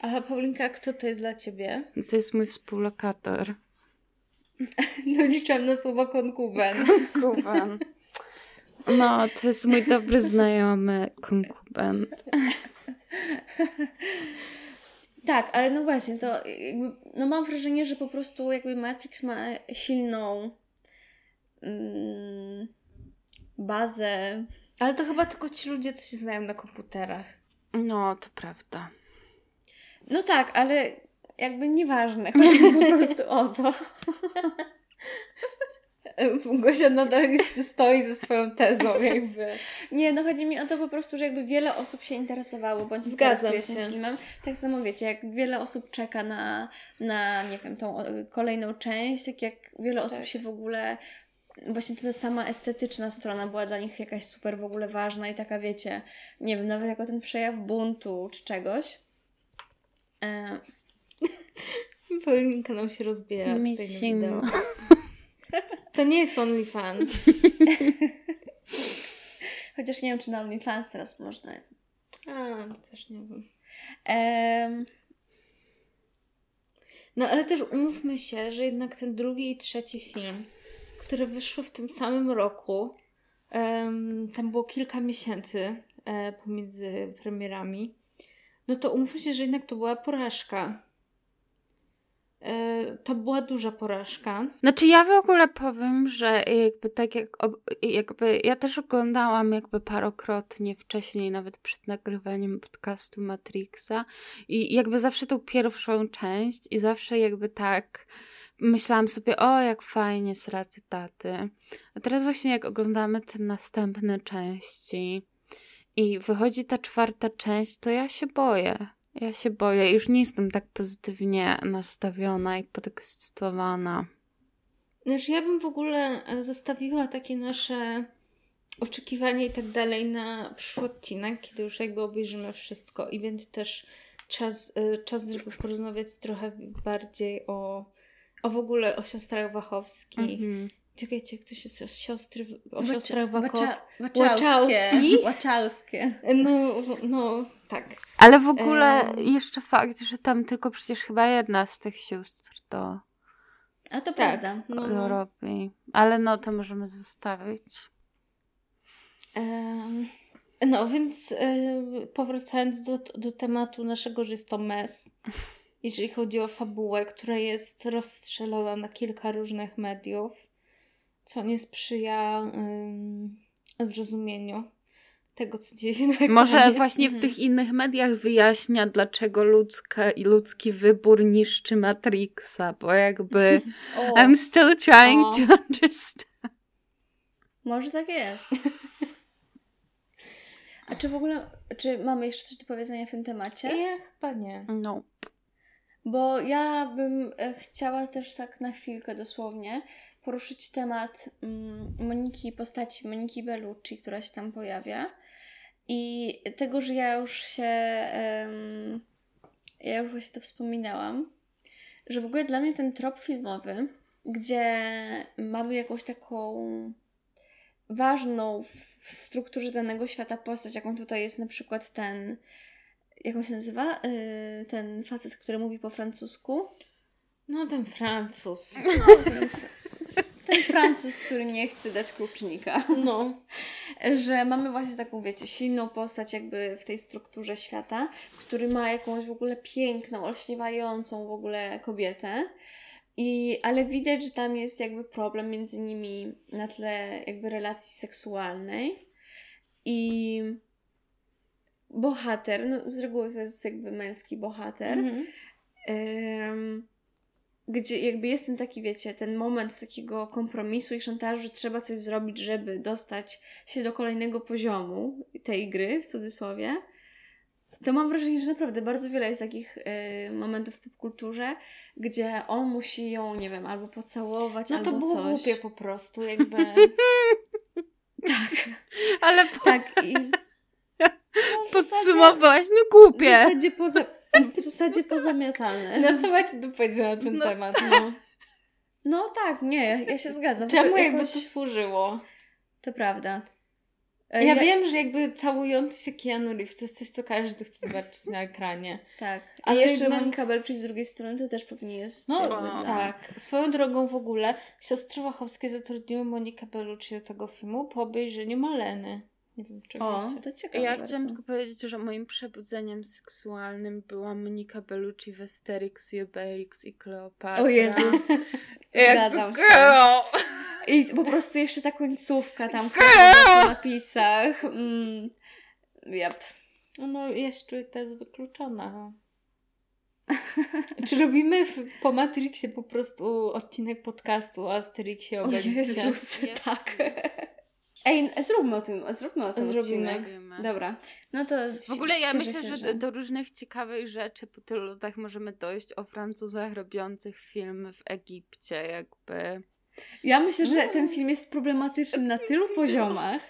A Paulinka, kto to jest dla ciebie? To jest mój współlokator. No liczyłam na słowo konkuben. Konkuben. No, to jest mój dobry znajomy konkubent. Tak, ale no właśnie, to jakby, no mam wrażenie, że po prostu jakby Matrix ma silną mm, bazę. Ale to chyba tylko ci ludzie, co się znają na komputerach. No, to prawda. No tak, ale jakby nieważne, chodzi po prostu o to. Gosia nadal stoi ze swoją tezą, jakby. Nie, no chodzi mi o to po prostu, że jakby wiele osób się interesowało, bądź Zgadzam interesuje się. tym filmem. Tak samo wiecie, jak wiele osób czeka na, na nie wiem, tą e, kolejną część, tak jak wiele osób Tak. się w ogóle właśnie ta sama estetyczna strona była dla nich jakaś super w ogóle ważna i taka wiecie, nie wiem, nawet jako ten przejaw buntu czy czegoś. E, Paulinka nam się rozbiera Missing. wideo. To nie jest OnlyFans. chociaż nie wiem, czy na OnlyFans teraz można. A, też nie wiem. Em, No ale też umówmy się, że jednak ten drugi i trzeci film, które wyszły w tym samym roku, em, tam było kilka miesięcy e, pomiędzy premierami, no to umówmy się, że jednak to była porażka. E, to była duża porażka. Znaczy ja w ogóle powiem, że jakby tak jak jakby ja też oglądałam jakby parokrotnie wcześniej, nawet przed nagrywaniem podcastu Matrixa i jakby zawsze tą pierwszą część i zawsze jakby tak myślałam sobie, o jak fajnie sraty taty. A teraz właśnie jak oglądamy te następne części i wychodzi ta czwarta część, to ja się boję. Ja się boję, już nie jestem tak pozytywnie nastawiona i podekscytowana. Znaczy ja bym w ogóle e, zostawiła takie nasze oczekiwania i tak dalej na przyszły odcinek, kiedy już jakby obejrzymy wszystko i będzie też czas, e, czas żeby porozmawiać trochę bardziej o, o w ogóle o siostrach Wachowskich. Mhm. Czekajcie, jak to się o siostry, o siostrach Łaczałski? Łaczałskie. Łaczałskie. No, no, tak. Ale w ogóle Em. jeszcze fakt, że tam tylko przecież chyba jedna z tych sióstr to A to Tak. prawda. No, to no. robi. Ale no to możemy zostawić. Em, No, więc e, powracając do, do tematu naszego, że jest to mes, jeżeli chodzi o fabułę, która jest rozstrzelona na kilka różnych mediów, co nie sprzyja em, zrozumieniu tego, co dzieje się na ekranie. Może właśnie w Mhm. tych innych mediach wyjaśnia, dlaczego ludzka, ludzki wybór niszczy Matrixa, bo jakby O, I'm still trying O. to understand. może tak jest. A czy w ogóle, czy mamy jeszcze coś do powiedzenia w tym temacie? Ja chyba nie. No. Bo ja bym e, chciała też tak na chwilkę dosłownie poruszyć temat mm, Moniki, postaci Moniki Bellucci, która się tam pojawia. I tego, że ja już się. ja już właśnie to wspominałam, że w ogóle dla mnie ten trop filmowy, gdzie mamy jakąś taką ważną w strukturze danego świata postać, jaką tutaj jest na przykład ten. Jak on się nazywa? Yy, ten facet, który mówi po francusku. No ten Francuz. Ten Francuz, który nie chce dać klucznika. No. Że mamy właśnie taką, wiecie, silną postać jakby w tej strukturze świata, który ma jakąś w ogóle piękną, olśniewającą w ogóle kobietę. I, ale widać, że tam jest jakby problem między nimi na tle jakby relacji seksualnej. I bohater, no z reguły to jest jakby męski bohater, Mhm. Ym, gdzie jakby jest ten taki, wiecie, ten moment takiego kompromisu i szantażu, że trzeba coś zrobić, żeby dostać się do kolejnego poziomu tej gry, w cudzysłowie, to mam wrażenie, że naprawdę bardzo wiele jest takich y, momentów w popkulturze, gdzie on musi ją, nie wiem, albo pocałować, No albo to było coś. głupie po prostu, jakby. Tak, Ale po, tak. I podsumowałaś, no w głupie. zasadzie, poza, w zasadzie pozamiatane. No co macie do powiedzenia na ten No. temat? No. no tak, nie, ja, ja się zgadzam. Czemu jakby jakoś- to służyło? To prawda. E, Ja, wiem, że jakby całujący się Keanu Reeves to jest coś, co każdy chce zobaczyć na ekranie. Tak. Ale jeszcze jednak- Monika Bellucci z drugiej strony to też pewnie jest. No jakby O. dla- tak. Swoją drogą w ogóle siostry Wachowskie zatrudniły Monikę Bellucci do tego filmu po obejrzeniu Maleny. Nie wiem, czy O, wiecie. to ciekawe. Ja bardzo. chciałam tylko powiedzieć, że moim przebudzeniem seksualnym była Monika Bellucci w Asterix i Obelix i Kleopatra. O Jezus. Zgadzam się. girl. I po prostu jeszcze ta końcówka tam po napisach. Mm. Yep. No, jest trójka jest wykluczona. Czy robimy w, po Matrixie po prostu odcinek podcastu o Asterixie O Obelixie? Jezus, Jest, tak. jest. Ej, zróbmy o tym, zróbmy o tym Zrobimy. odcinek. Zrobimy. Dobra. No to W ogóle ja myślę, się, że, do różnych ciekawych rzeczy po tylu latach możemy dojść o Francuzach robiących film w Egipcie, jakby. Ja myślę, że Mm. ten film jest problematyczny na tylu poziomach.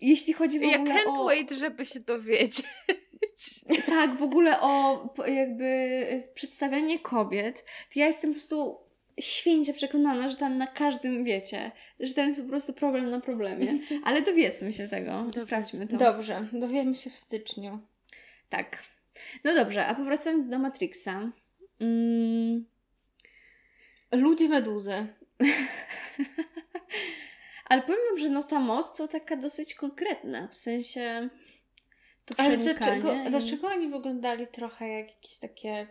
Jeśli chodzi w Ja ogóle can't o... wait, żeby się dowiedzieć. Tak, w ogóle o jakby przedstawianie kobiet, to ja jestem po prostu święcie przekonana, że tam na każdym wiecie, że tam jest po prostu problem na problemie. Ale dowiedzmy się tego, Dowiedzmy. sprawdźmy to. Dobrze, dowiemy się w styczniu. Tak. No dobrze, a powracając do Matrixa. Mm, Ludzie meduzy. ale powiem wam, że no ta moc to taka dosyć konkretna, w sensie to Ale dlaczego, i- dlaczego oni wyglądali trochę jak jakieś takie,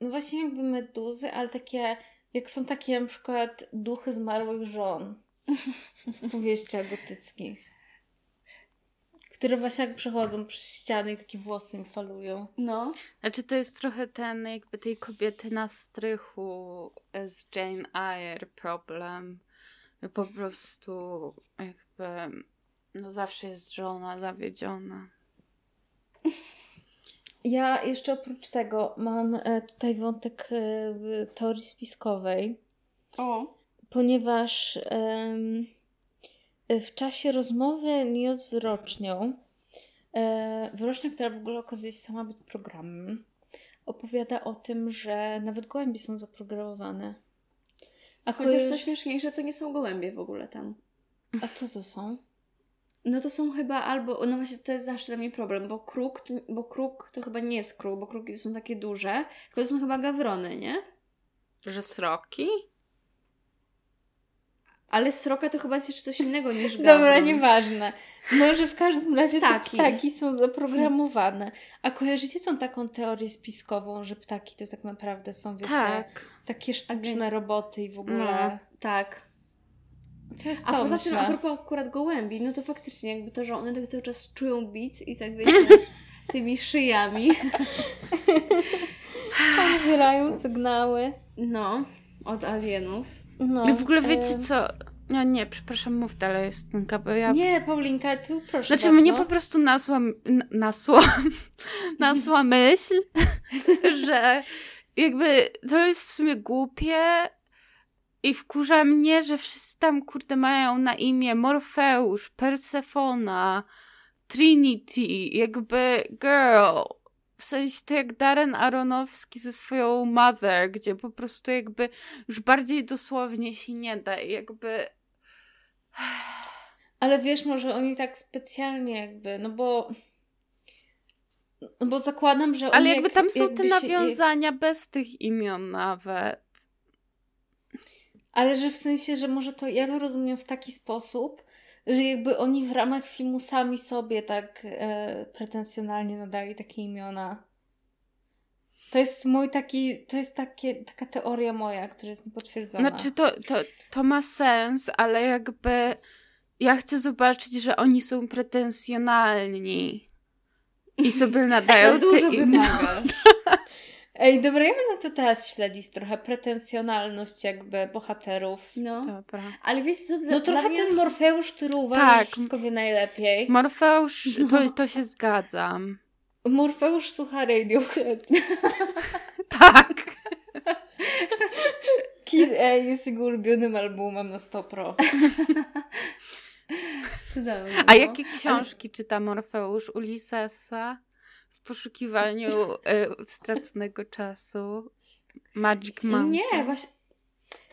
no właśnie jakby meduzy, ale takie, jak są takie na przykład duchy zmarłych żon w powieściach gotyckich. Które właśnie jak przechodzą przez ściany i takie włosy im falują. No, Znaczy to jest trochę ten jakby tej kobiety na strychu z Jane Eyre problem. Po prostu jakby no zawsze jest żona zawiedziona. Ja jeszcze oprócz tego mam e, tutaj wątek e, teorii spiskowej. o, ponieważ w czasie rozmowy Neo z wyrocznią, e, wyrocznia, która w ogóle okazuje się sama być programem, opowiada o tym, że nawet gołębie są zaprogramowane. A, chociaż koje- co śmieszniejsze, to nie są gołębie w ogóle tam. A co to są? No to są chyba albo, no właśnie to jest zawsze dla mnie problem, bo kruk, to, bo kruk to chyba nie jest kruk, bo kruki są takie duże, tylko to są chyba gawrony, nie? Że sroki? Ale sroka to chyba jest jeszcze coś innego niż gawron. Dobra, nieważne. No, że w każdym razie Ptaki. te ptaki są zaprogramowane. A kojarzycie tą taką teorię spiskową, że ptaki to tak naprawdę są, wiecie, Tak. takie sztuczne roboty i w ogóle... No, tak. Co jest A to, poza tym, myślę? a propos akurat gołębi, no to faktycznie jakby to, że one tak cały czas czują bit i tak wiecie, tymi szyjami. Odbierają sygnały. No, od alienów. No, I w ogóle wiecie co? No nie, przepraszam, mów dalej, Stanka, bo ja... Nie, Paulinka, tu proszę Znaczy bardzo. mnie po prostu nasła, nasła, nasła myśl, że jakby to jest w sumie głupie i wkurza mnie, że wszyscy tam kurde mają na imię Morfeusz, Persefona, Trinity, jakby girl. W sensie to jak Darren Aronowski ze swoją Mother, gdzie po prostu jakby już bardziej dosłownie się nie da i jakby... Ale wiesz, może oni tak specjalnie jakby, no bo... No bo zakładam, że Ale jakby jak, tam są jakby te się- nawiązania bez tych imion nawet. Ale że w sensie, że może to, ja to rozumiem w taki sposób, że jakby oni w ramach filmu sami sobie tak e, pretensjonalnie nadali takie imiona. To jest mój taki, to jest takie, taka teoria moja, która jest niepotwierdzona. Znaczy to, to, to ma sens, ale jakby ja chcę zobaczyć, że oni są pretensjonalni i sobie nadają To dużo te imiona. wymaga. Ej, dobra, ja będę to teraz śledzić trochę. Pretensjonalność jakby bohaterów. No. Dobra. Ale wiecie co, No trochę mnie... ten Morfeusz, który uważa, Tak. że wszystko wie najlepiej. Morfeusz, No. to, to się zgadzam. Morfeusz słucha Radiohead. Tak. Kid A jest jego ulubionym albumem na 100%. Cudownie, A no. jakie książki czyta Morfeusz? Ulyssesa? Poszukiwaniu y, straconego czasu? Magic Mountain? Nie, właśnie...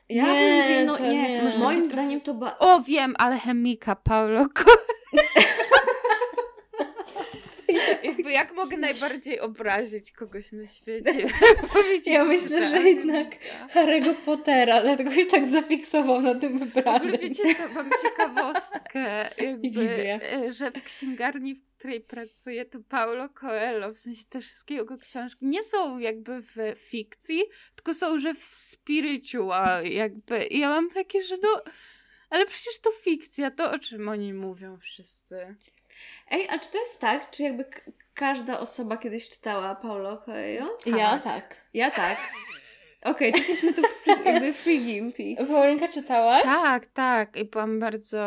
Ja Nie, bym mówię, no nie, nie. moim zdaniem to ba... O, wiem, alchemika Paulo. Jakby jak mogę najbardziej obrazić kogoś na świecie? Powiedzieć, Ja myślę, tak. że jednak Harry'ego Pottera, dlatego się tak zafiksował na tym W ogóle wiecie co, mam ciekawostkę, jakby, e, że w księgarni, w której pracuję, to Paulo Coelho, w sensie te wszystkie jego książki nie są jakby w fikcji, tylko są, że w spiritual jakby. I ja mam takie, że no, ale przecież to fikcja, to o czym oni mówią wszyscy. Ej, a czy to jest tak, czy jakby k- każda osoba kiedyś czytała Paulo Coelho? Ja tak. Ja tak. Okej, czy jesteśmy tu w- jakby free guilty. Paulinka czytałaś? Tak, tak. I byłam bardzo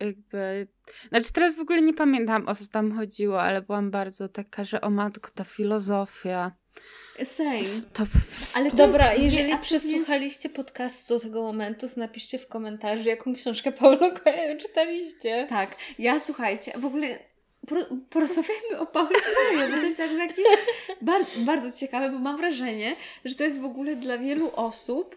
jakby. Znaczy, teraz w ogóle nie pamiętam o co tam chodziło, ale byłam bardzo taka, że o matko, ta filozofia. Same. Prostu... Ale Dobra, jest, jeżeli nie, przesłuchaliście podcastu do tego momentu, to napiszcie w komentarzu, jaką książkę Paulo Coelho czytaliście. Tak, ja słuchajcie, w ogóle por- porozmawiajmy o Paulo Coelho, bo to jest jakby jakieś bar- bardzo ciekawe, bo mam wrażenie, że to jest w ogóle dla wielu osób,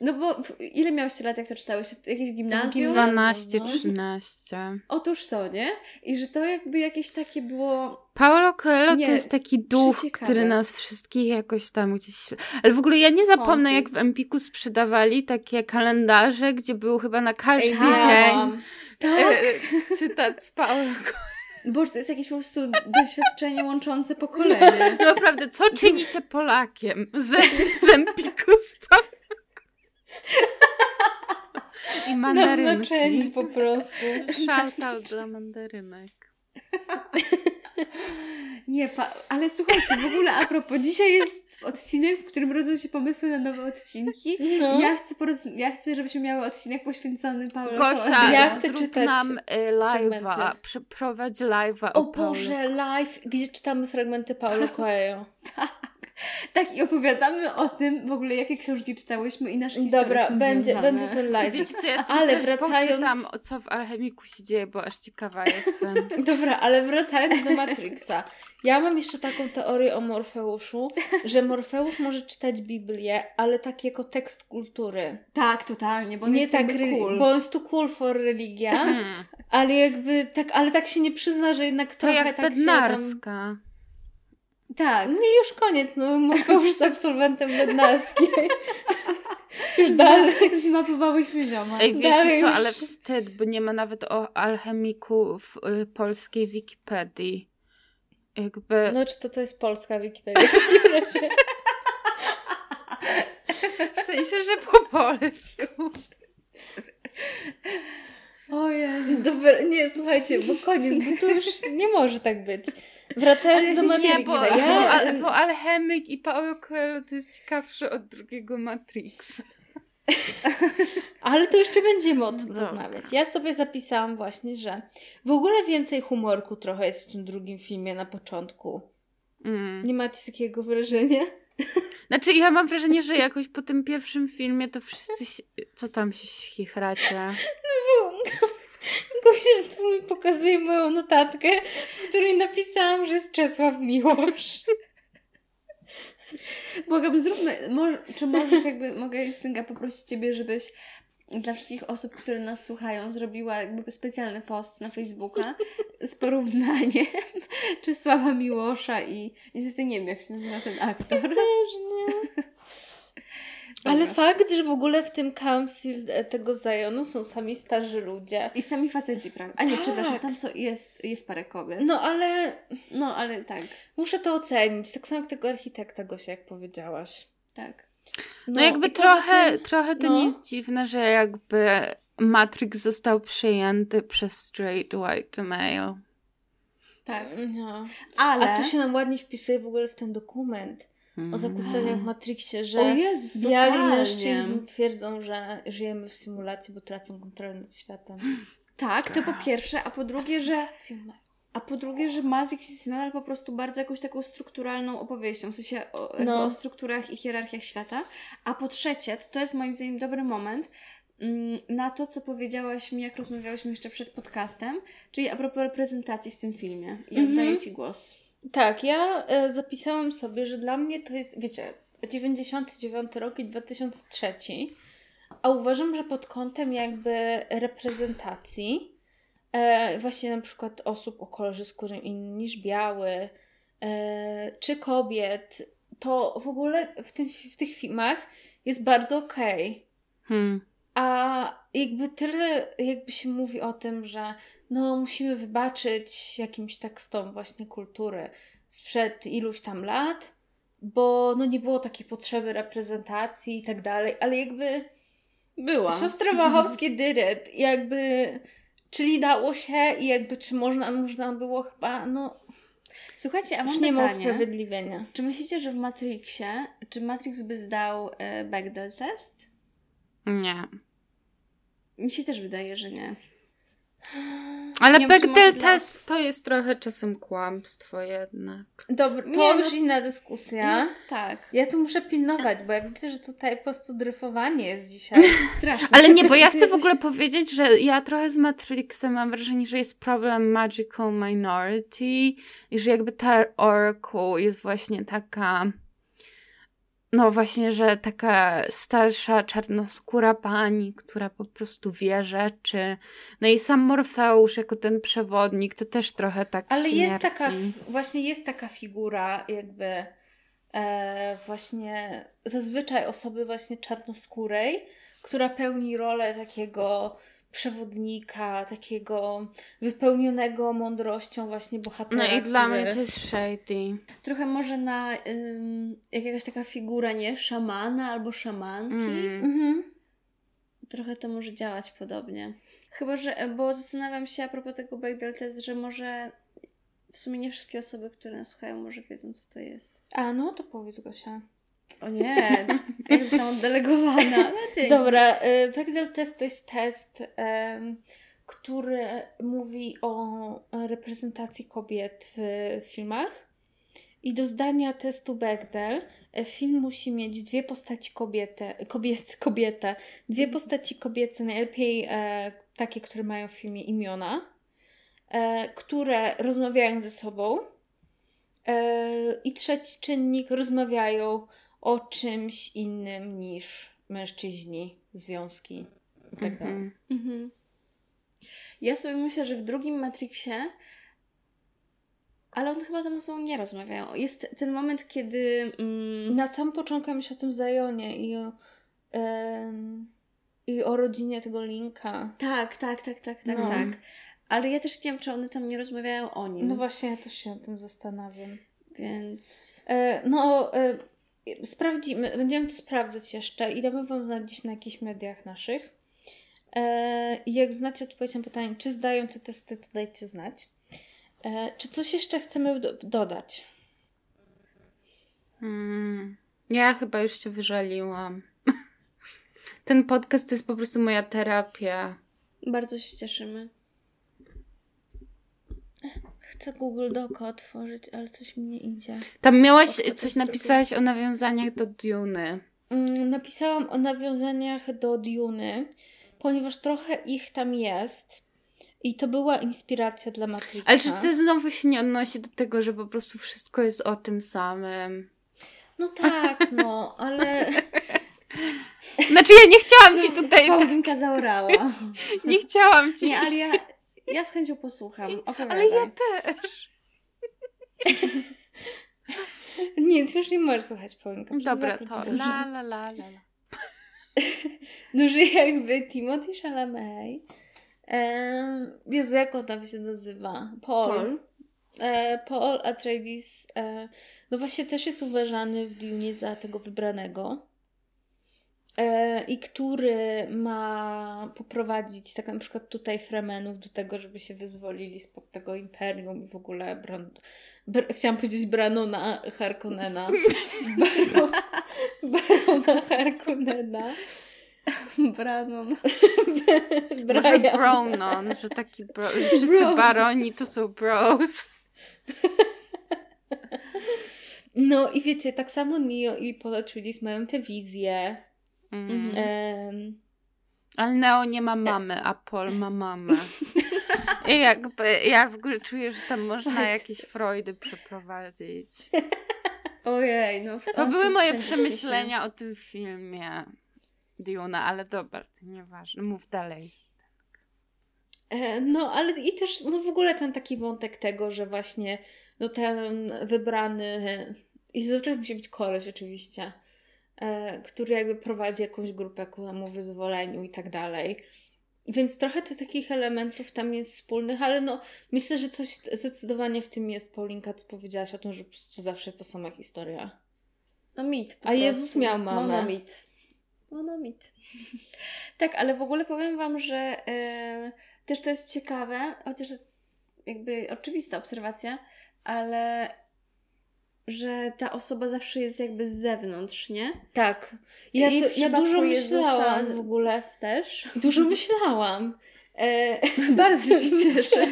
no bo w- ile miałyście lat, jak to czytałyście? Jakieś gimnazjum? 12, no. 13. Otóż to, nie? I że to jakby jakieś takie było... Paulo Coelho Nie, to jest taki duch, który nas wszystkich jakoś tam gdzieś... Ale w ogóle ja nie zapomnę, jak w Empiku sprzedawali takie kalendarze, gdzie był chyba na każdy Ej, dzień Tak! e, cytat z Paulo Coelho. Boże, to jest jakieś po prostu doświadczenie łączące pokolenie. Naprawdę, co czynicie Polakiem? Zeszli z Empiku z Paulo I mandarynki. po prostu. Shoutout dla mandarynek. Nie, pa- ale słuchajcie, w ogóle a propos, dzisiaj jest odcinek, w którym rodzą się pomysły na nowe odcinki. No. Ja, chcę poroz- ja chcę, żebyśmy miały odcinek poświęcony Paulo Gosia. Ja chcę zrób czytać nam y, live'a, fragmenty. przeprowadź live'a O o. Boże, live, gdzie czytamy fragmenty Paulo Coelho. Tak, i opowiadamy o tym w ogóle, jakie książki czytałyśmy i nasze historie Dobra, będzie, związane. będzie ten live. Wiecie co, ja sobie Ale teraz wracając- poczytam, co w Alchemiku się dzieje, bo aż ciekawa jestem. Dobra, ale wracając do Matrixa. Ja mam jeszcze taką teorię o Morfeuszu, że Morfeusz może czytać Biblię, ale tak jako tekst kultury. Tak, totalnie, bo on nie jest tak, cool. bo on jest tu cool for religia, Hmm, ale jakby tak, ale tak się nie przyzna, że jednak to trochę jak tak się tam... Tak. Nie, już koniec, no Morfeusz jest absolwentem bednarskiej. już dalej. Zma- zmapowałyśmy zioma. Ej, wiecie Dalej co, już- ale wstyd, bo nie ma nawet o alchemiku w y, polskiej Wikipedii. Jakby, No czy to, to jest polska Wikipedia w takim razie? w sensie, że po polsku. O Jezus. Dobra, nie, słuchajcie, bo koniec, bo to już nie może tak być. Wracając do Matrixa. bo, ja, bo alchemik i Paulo Coelho to jest ciekawsze od drugiego Matrix. Ale to jeszcze będziemy o tym Dobra. rozmawiać. Ja sobie zapisałam właśnie, że w ogóle więcej humorku trochę jest w tym drugim filmie na początku. Mm. Nie macie takiego wrażenia? Znaczy, ja mam wrażenie, że jakoś po tym pierwszym filmie to wszyscy, się, co tam się chichracie? Gosia tu mi pokazuje moją notatkę, w której napisałam, że jest Czesław Miłosz. Błagam, zróbmy, może, czy możesz jakby, mogę Justynka poprosić Ciebie, żebyś dla wszystkich osób, które nas słuchają, zrobiła jakby specjalny post na Facebooka z porównaniem Czesława Miłosza i niestety nie wiem, jak się nazywa ten aktor. Też nie. Ale Dobra. fakt, że w ogóle w tym council e, tego Zajonu są sami starzy ludzie. I sami faceci, prawda? A nie, Tak. przepraszam, tam co jest, jest parę kobiet. No ale No, ale tak, muszę to ocenić. Tak samo jak tego architekta, Gosia, jak powiedziałaś. tak. No, jakby i poza trochę, tym- trochę to no. nie jest dziwne, że jakby Matrix został przejęty przez straight white male. Tak. No. Ale... A to się nam ładnie wpisuje w ogóle w ten dokument. O zakłóceniach w Matrixie, że O Jezus, biali totalnie. mężczyźni twierdzą, że żyjemy w symulacji, bo tracą kontrolę nad światem. Tak, to po pierwsze, a po drugie, że. A po drugie, że Matrix jest nadal po prostu bardzo jakąś taką strukturalną opowieścią, w sensie o, No. o strukturach i hierarchiach świata. A po trzecie, to, to jest moim zdaniem dobry moment mm, na to, co powiedziałaś mi, jak rozmawiałyśmy jeszcze przed podcastem, czyli a propos reprezentacji w tym filmie. I Mhm. oddaję Ci głos. Tak, ja e, zapisałam sobie, że dla mnie to jest, wiecie, 99 rok i 2003, a uważam, że pod kątem jakby reprezentacji e, właśnie na przykład osób o kolorze skóry innym niż biały, e, czy kobiet, to w ogóle w, tym, w tych filmach jest bardzo okej. Hmm. A jakby tyle jakby się mówi o tym, że no musimy wybaczyć jakimś tekstom właśnie kultury sprzed iluś tam lat, bo no nie było takiej potrzeby reprezentacji i tak dalej, ale jakby Była. siostry Wachowskie dyret, jakby czyli dało się i jakby czy można, można było chyba, no Słuchajcie, a mam nie ma usprawiedliwienia. Czy myślicie, że w Matrixie, czy Matrix by zdał e, Bechdel test? Nie. Mi się też wydaje, że nie. Ale Nie Bechdel test to jest trochę czasem kłamstwo jednak. Dobra, to Nie, no- już inna dyskusja. No, tak. Ja tu muszę pilnować, bo ja widzę, że tutaj po prostu dryfowanie jest dzisiaj. Strasznie. Ale nie, bo ja chcę w ogóle powiedzieć, że ja trochę z Matrixem mam wrażenie, że jest problem magical minority i że jakby ta Oracle jest właśnie taka no właśnie, że taka starsza, czarnoskóra pani, która po prostu wie rzeczy. No i sam Morfeusz jako ten przewodnik, to też trochę tak Ale śmierci. jest taka, właśnie jest taka figura jakby e, właśnie zazwyczaj osoby właśnie czarnoskórej, która pełni rolę takiego przewodnika, takiego wypełnionego mądrością właśnie bohatera. No i dla mnie to jest shady. Trochę może na ym, jak jakaś taka figura, nie? Szamana albo szamanki. Mm. Mhm. Trochę to może działać podobnie. Chyba, że, bo zastanawiam się a propos tego Bechdel test, że może w sumie nie wszystkie osoby, które nas słuchają, może wiedzą, co to jest. A no to powiedz Gosia. O nie, jak zostałam oddelegowana. No. Dobra, y, Bechdel test to jest test, który mówi o reprezentacji kobiet w filmach. I do zdania testu Bechdel e, film musi mieć dwie postaci kobiety, kobiece, kobietę, dwie postaci kobiece, najlepiej e, takie, które mają w filmie imiona, e, które rozmawiają ze sobą. E, I trzeci czynnik rozmawiają o czymś innym niż mężczyźni, związki itd. Mhm. Mhm. Ja sobie myślę, że w drugim Matrixie, ale on chyba tam ze sobą nie rozmawiają. Jest ten moment, kiedy. Mm, Na sam początku myślę o tym Zajonie i o, i o rodzinie tego Linka. Tak, tak, tak, tak, tak, No. tak. Ale ja też nie wiem, czy one tam nie rozmawiają o nim. No właśnie, ja też się nad tym zastanawiam. Więc. E, no, e, sprawdzimy, będziemy to sprawdzać jeszcze i damy Wam znać gdzieś na jakichś mediach naszych. E, I jak znacie odpowiedź na pytanie, czy zdają te testy, to dajcie znać. E, czy coś jeszcze chcemy do- dodać? Mm. Ja chyba już się wyżaliłam. Ten podcast to jest po prostu moja terapia. Bardzo się cieszymy. Chcę Google Doc otworzyć, ale coś mi nie idzie. Tam miałaś, coś zrobię. napisałaś o nawiązaniach do Duny. Mm, Napisałam o nawiązaniach do Duny, ponieważ trochę ich tam jest. I to była inspiracja dla Matrixa. Ale czy to znowu się nie odnosi do tego, że po prostu wszystko jest o tym samym? No tak, no, ale Znaczy ja nie chciałam ci tutaj... Paulinka zaorała. Nie chciałam ci... Nie, ale ja, ja z chęcią posłucham. Opowiadaj. Ale ja też. nie, ty już nie możesz słuchać Paulinka. Dobra, to duży. la la la la. Duży jakby Timothy Chalamet. Ehm, Jezu, jak on tam się nazywa? Paul. Paul. E, Paul Atreides, e, no właśnie też jest uważany w Dune za tego wybranego. E, i który ma poprowadzić tak na przykład tutaj Fremenów do tego, żeby się wyzwolili spod tego imperium i w ogóle Bran... Br- chciałam powiedzieć Branona Harkonnena. Baro... Barona Harkonnena. Branon. Może. Bronon, że taki bro, że wszyscy Bro. baroni to są bros. No i wiecie, tak samo Neo i Paul Atreides mają te wizje. Mm. Em, Ale Neo nie ma mamy, a Paul ma mamę. I jakby ja w ogóle czuję, że tam można jakieś Freudy przeprowadzić. Ojej, no. To były moje przemyślenia o tym filmie Duna, ale dobra, to nieważne. Mów dalej. E, No, ale i też no w ogóle ten taki wątek tego, że właśnie no ten wybrany i zazwyczaj musi być koleś oczywiście, e, który jakby prowadzi jakąś grupę ku temu wyzwoleniu i tak dalej. Więc trochę to takich elementów tam jest wspólnych, ale no myślę, że coś zdecydowanie w tym jest, Paulinka, co powiedziałaś o tym, że po prostu zawsze ta sama historia. No mit. po A Jezus prostu. miał mamę. Monomit. Monomit. tak, ale w ogóle powiem Wam, że e, też to jest ciekawe, chociaż jakby oczywista obserwacja, ale że ta osoba zawsze jest jakby z zewnątrz, nie? Tak. Ja, I to, ja dużo Jezusa myślałam w ogóle. też. Dużo myślałam. E, Bardzo się cieszę.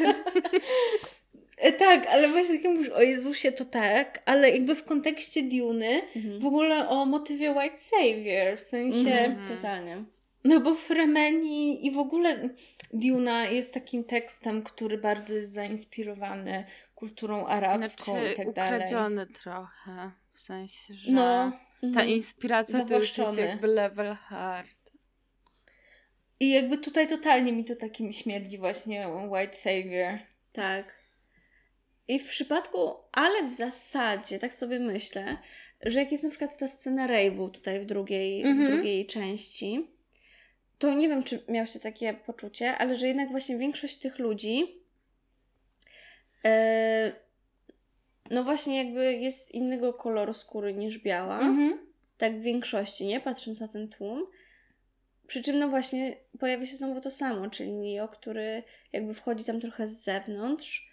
E, Tak, ale właśnie jak mówisz o Jezusie, to tak, ale jakby w kontekście Duny Mhm. w ogóle o motywie White Savior, w sensie, Mhm, Totalnie. no bo Fremeni i w ogóle Duna jest takim tekstem, który bardzo jest zainspirowany kulturą arabską Znaczy i tak dalej. ukradziony trochę. W sensie, że No, ta Mhm. inspiracja to już jest jakby level hard. i jakby tutaj totalnie mi to takim śmierdzi właśnie White Savior. Tak. I w przypadku, ale w zasadzie, tak sobie myślę, że jak jest na przykład ta scena rave'u tutaj w drugiej, Mhm. w drugiej części, to nie wiem, czy miałyście takie poczucie, ale że jednak właśnie większość tych ludzi e, no właśnie jakby jest innego koloru skóry niż biała. Mhm. Tak w większości, nie? Patrząc na ten tłum. Przy czym no właśnie pojawia się znowu to samo, czyli Neo, który jakby wchodzi tam trochę z zewnątrz.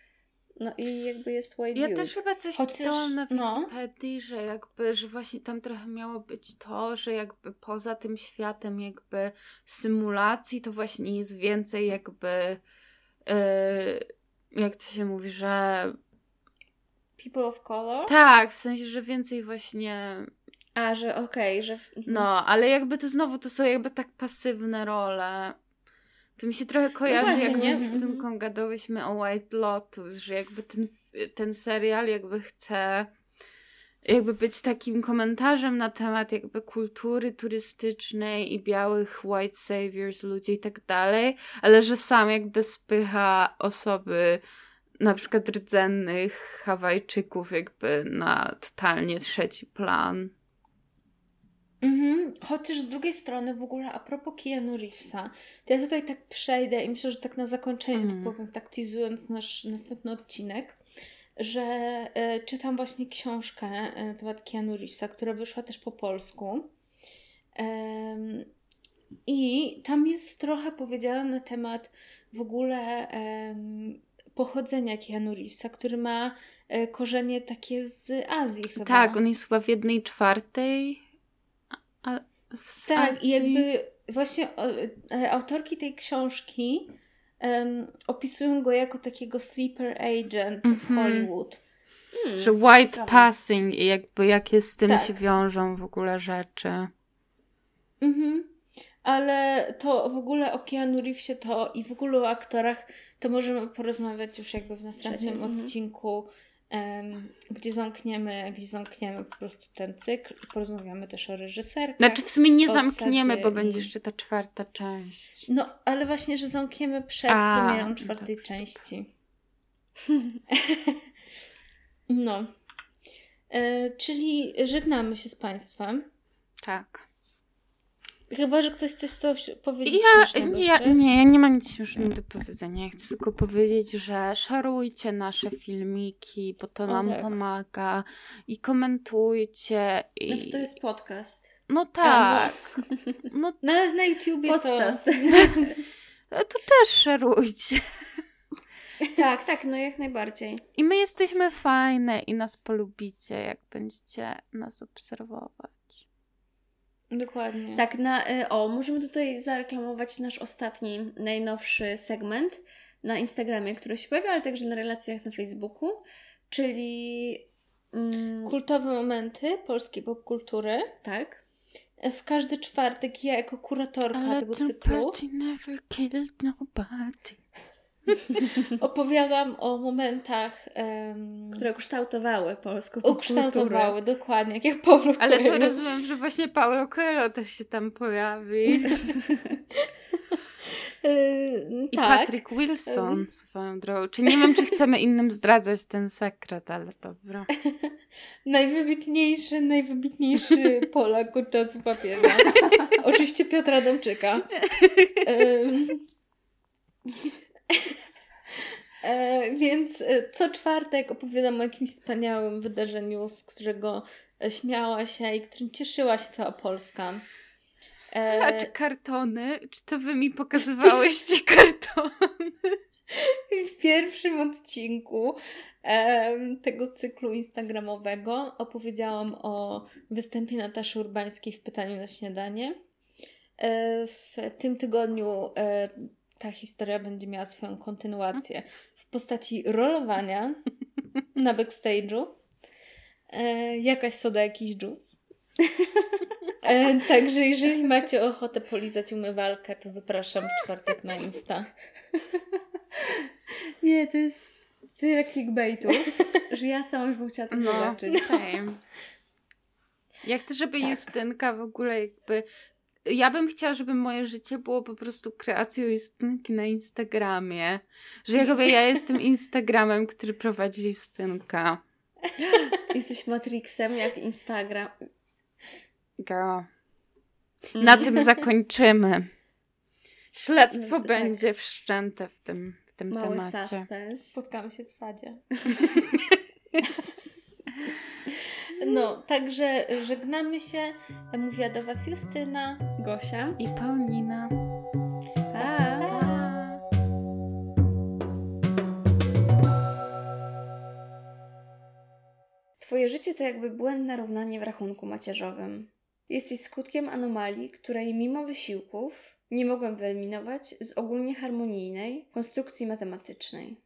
No i jakby jest white Ja też chyba coś Chociaż, czytałam na no. Wikipedii, że jakby, że właśnie tam trochę miało być to, że jakby poza tym światem jakby symulacji to właśnie jest więcej jakby yy, jak to się mówi, że People of Color? tak, w sensie, że więcej właśnie A, że okej, że... w- no, ale jakby to znowu to są jakby tak pasywne role. To mi się trochę kojarzy, właśnie, jak my z tym Mhm. gadałyśmy o White Lotus, że jakby ten, ten serial jakby chce jakby być takim komentarzem na temat jakby kultury turystycznej i białych white saviors, ludzi i tak dalej, ale że sam jakby spycha osoby na przykład rdzennych Hawajczyków jakby na totalnie trzeci plan. Mhm. Chociaż z drugiej strony w ogóle a propos Keanu Reevesa, to ja tutaj tak przejdę i myślę, że tak na zakończenie Mhm. to powiem, tak teasując nasz następny odcinek, że e, czytam właśnie książkę e, na temat Keanu Reevesa, która wyszła też po polsku. I tam jest trochę powiedziane na temat w ogóle pochodzenia Keanu Reevesa, który ma e, korzenie takie z Azji chyba. Tak, on jest chyba w jednej czwartej. A, w Tak, i Azji. jakby właśnie autorki tej książki em, opisują go jako takiego sleeper agent w Mhm. Hollywood. Hmm, Że white ciekawe. passing i jakby jakie z tym Tak. się wiążą w ogóle rzeczy. Mhm. Ale to w ogóle o Keanu Reevesie to i w ogóle o aktorach to możemy porozmawiać już jakby w następnym Trzecim, mhm. odcinku, gdzie zamkniemy, gdzie zamkniemy po prostu ten cykl i porozmawiamy też o reżyserkach. Znaczy w sumie nie zamkniemy, bo będzie jeszcze ta czwarta część. No, ale właśnie, że zamkniemy przed A, premierą czwartej dobrze, części. no. E, czyli żegnamy się z Państwem. Tak. Chyba, że ktoś coś coś powiedzieć Ja, śmiesznego ja, nie, ja nie mam nic śmiesznego do powiedzenia. Ja chcę tylko powiedzieć, że szarujcie nasze filmiki, bo to O, nam tak. pomaga i komentujcie i Znaczy to jest podcast. No tak. No No ale na YouTubie to... Podcast. to też szerujcie. tak, tak, no jak najbardziej. I my jesteśmy fajne i nas polubicie, jak będziecie nas obserwować. Dokładnie. Tak, na, y, o, możemy tutaj zareklamować nasz ostatni, najnowszy segment na Instagramie, który się pojawia, ale także na relacjach na Facebooku, czyli... Mm, Kultowe momenty polskiej popkultury. tak. W każdy czwartek ja jako kuratorka Ale tego cyklu party never killed nobody. opowiadam o momentach, um, Które kształtowały polską ukształtowały, dokładnie, jak ja Paulo Ale to rozumiem, że właśnie Paulo Coelho też się tam pojawi. Yy, I tak. Patrick Wilson swoją drogą. Czy nie wiem, czy chcemy innym zdradzać ten sekret, ale dobra. Najwybitniejszy, najwybitniejszy Polak od czasu papieża. Oczywiście Piotra Adamczyka. Ym. E, więc e, co czwartek opowiadam o jakimś wspaniałym wydarzeniu, z którego e, śmiała się i którym cieszyła się cała Polska. E, A czy kartony? Czy to wy mi pokazywałyście kartony? w pierwszym odcinku em, tego cyklu instagramowego opowiedziałam o występie Nataszy Urbańskiej w pytaniu na śniadanie. E, w tym tygodniu e, ta historia będzie miała swoją kontynuację w postaci rolowania na backstage'u. E, jakaś soda, jakiś dżus. E, także jeżeli macie ochotę polizać umywalkę, to zapraszam w czwartek na Insta. Nie, to jest tyle clickbaitu, że ja sama już bym chciała to zobaczyć. No, same. Ja chcę, żeby Tak. Justynka w ogóle jakby... Ja bym chciała, żeby moje życie było po prostu kreacją Justynki na Instagramie. Że jakby ja jestem Instagramem, który prowadzi Justynka. Jesteś Matrixem jak Instagram. Girl. Na tym zakończymy. Śledztwo Tak. będzie wszczęte w tym, w tym Mały temacie. suspens. Spotkamy się w sadzie. No, także żegnamy się. Mówiła do Was Justyna. Gosia. I Paulina. Pa! Pa. Twoje życie to jakby błędne równanie w rachunku macierzowym. Jesteś skutkiem anomalii, której mimo wysiłków nie mogłem wyeliminować z ogólnie harmonijnej konstrukcji matematycznej.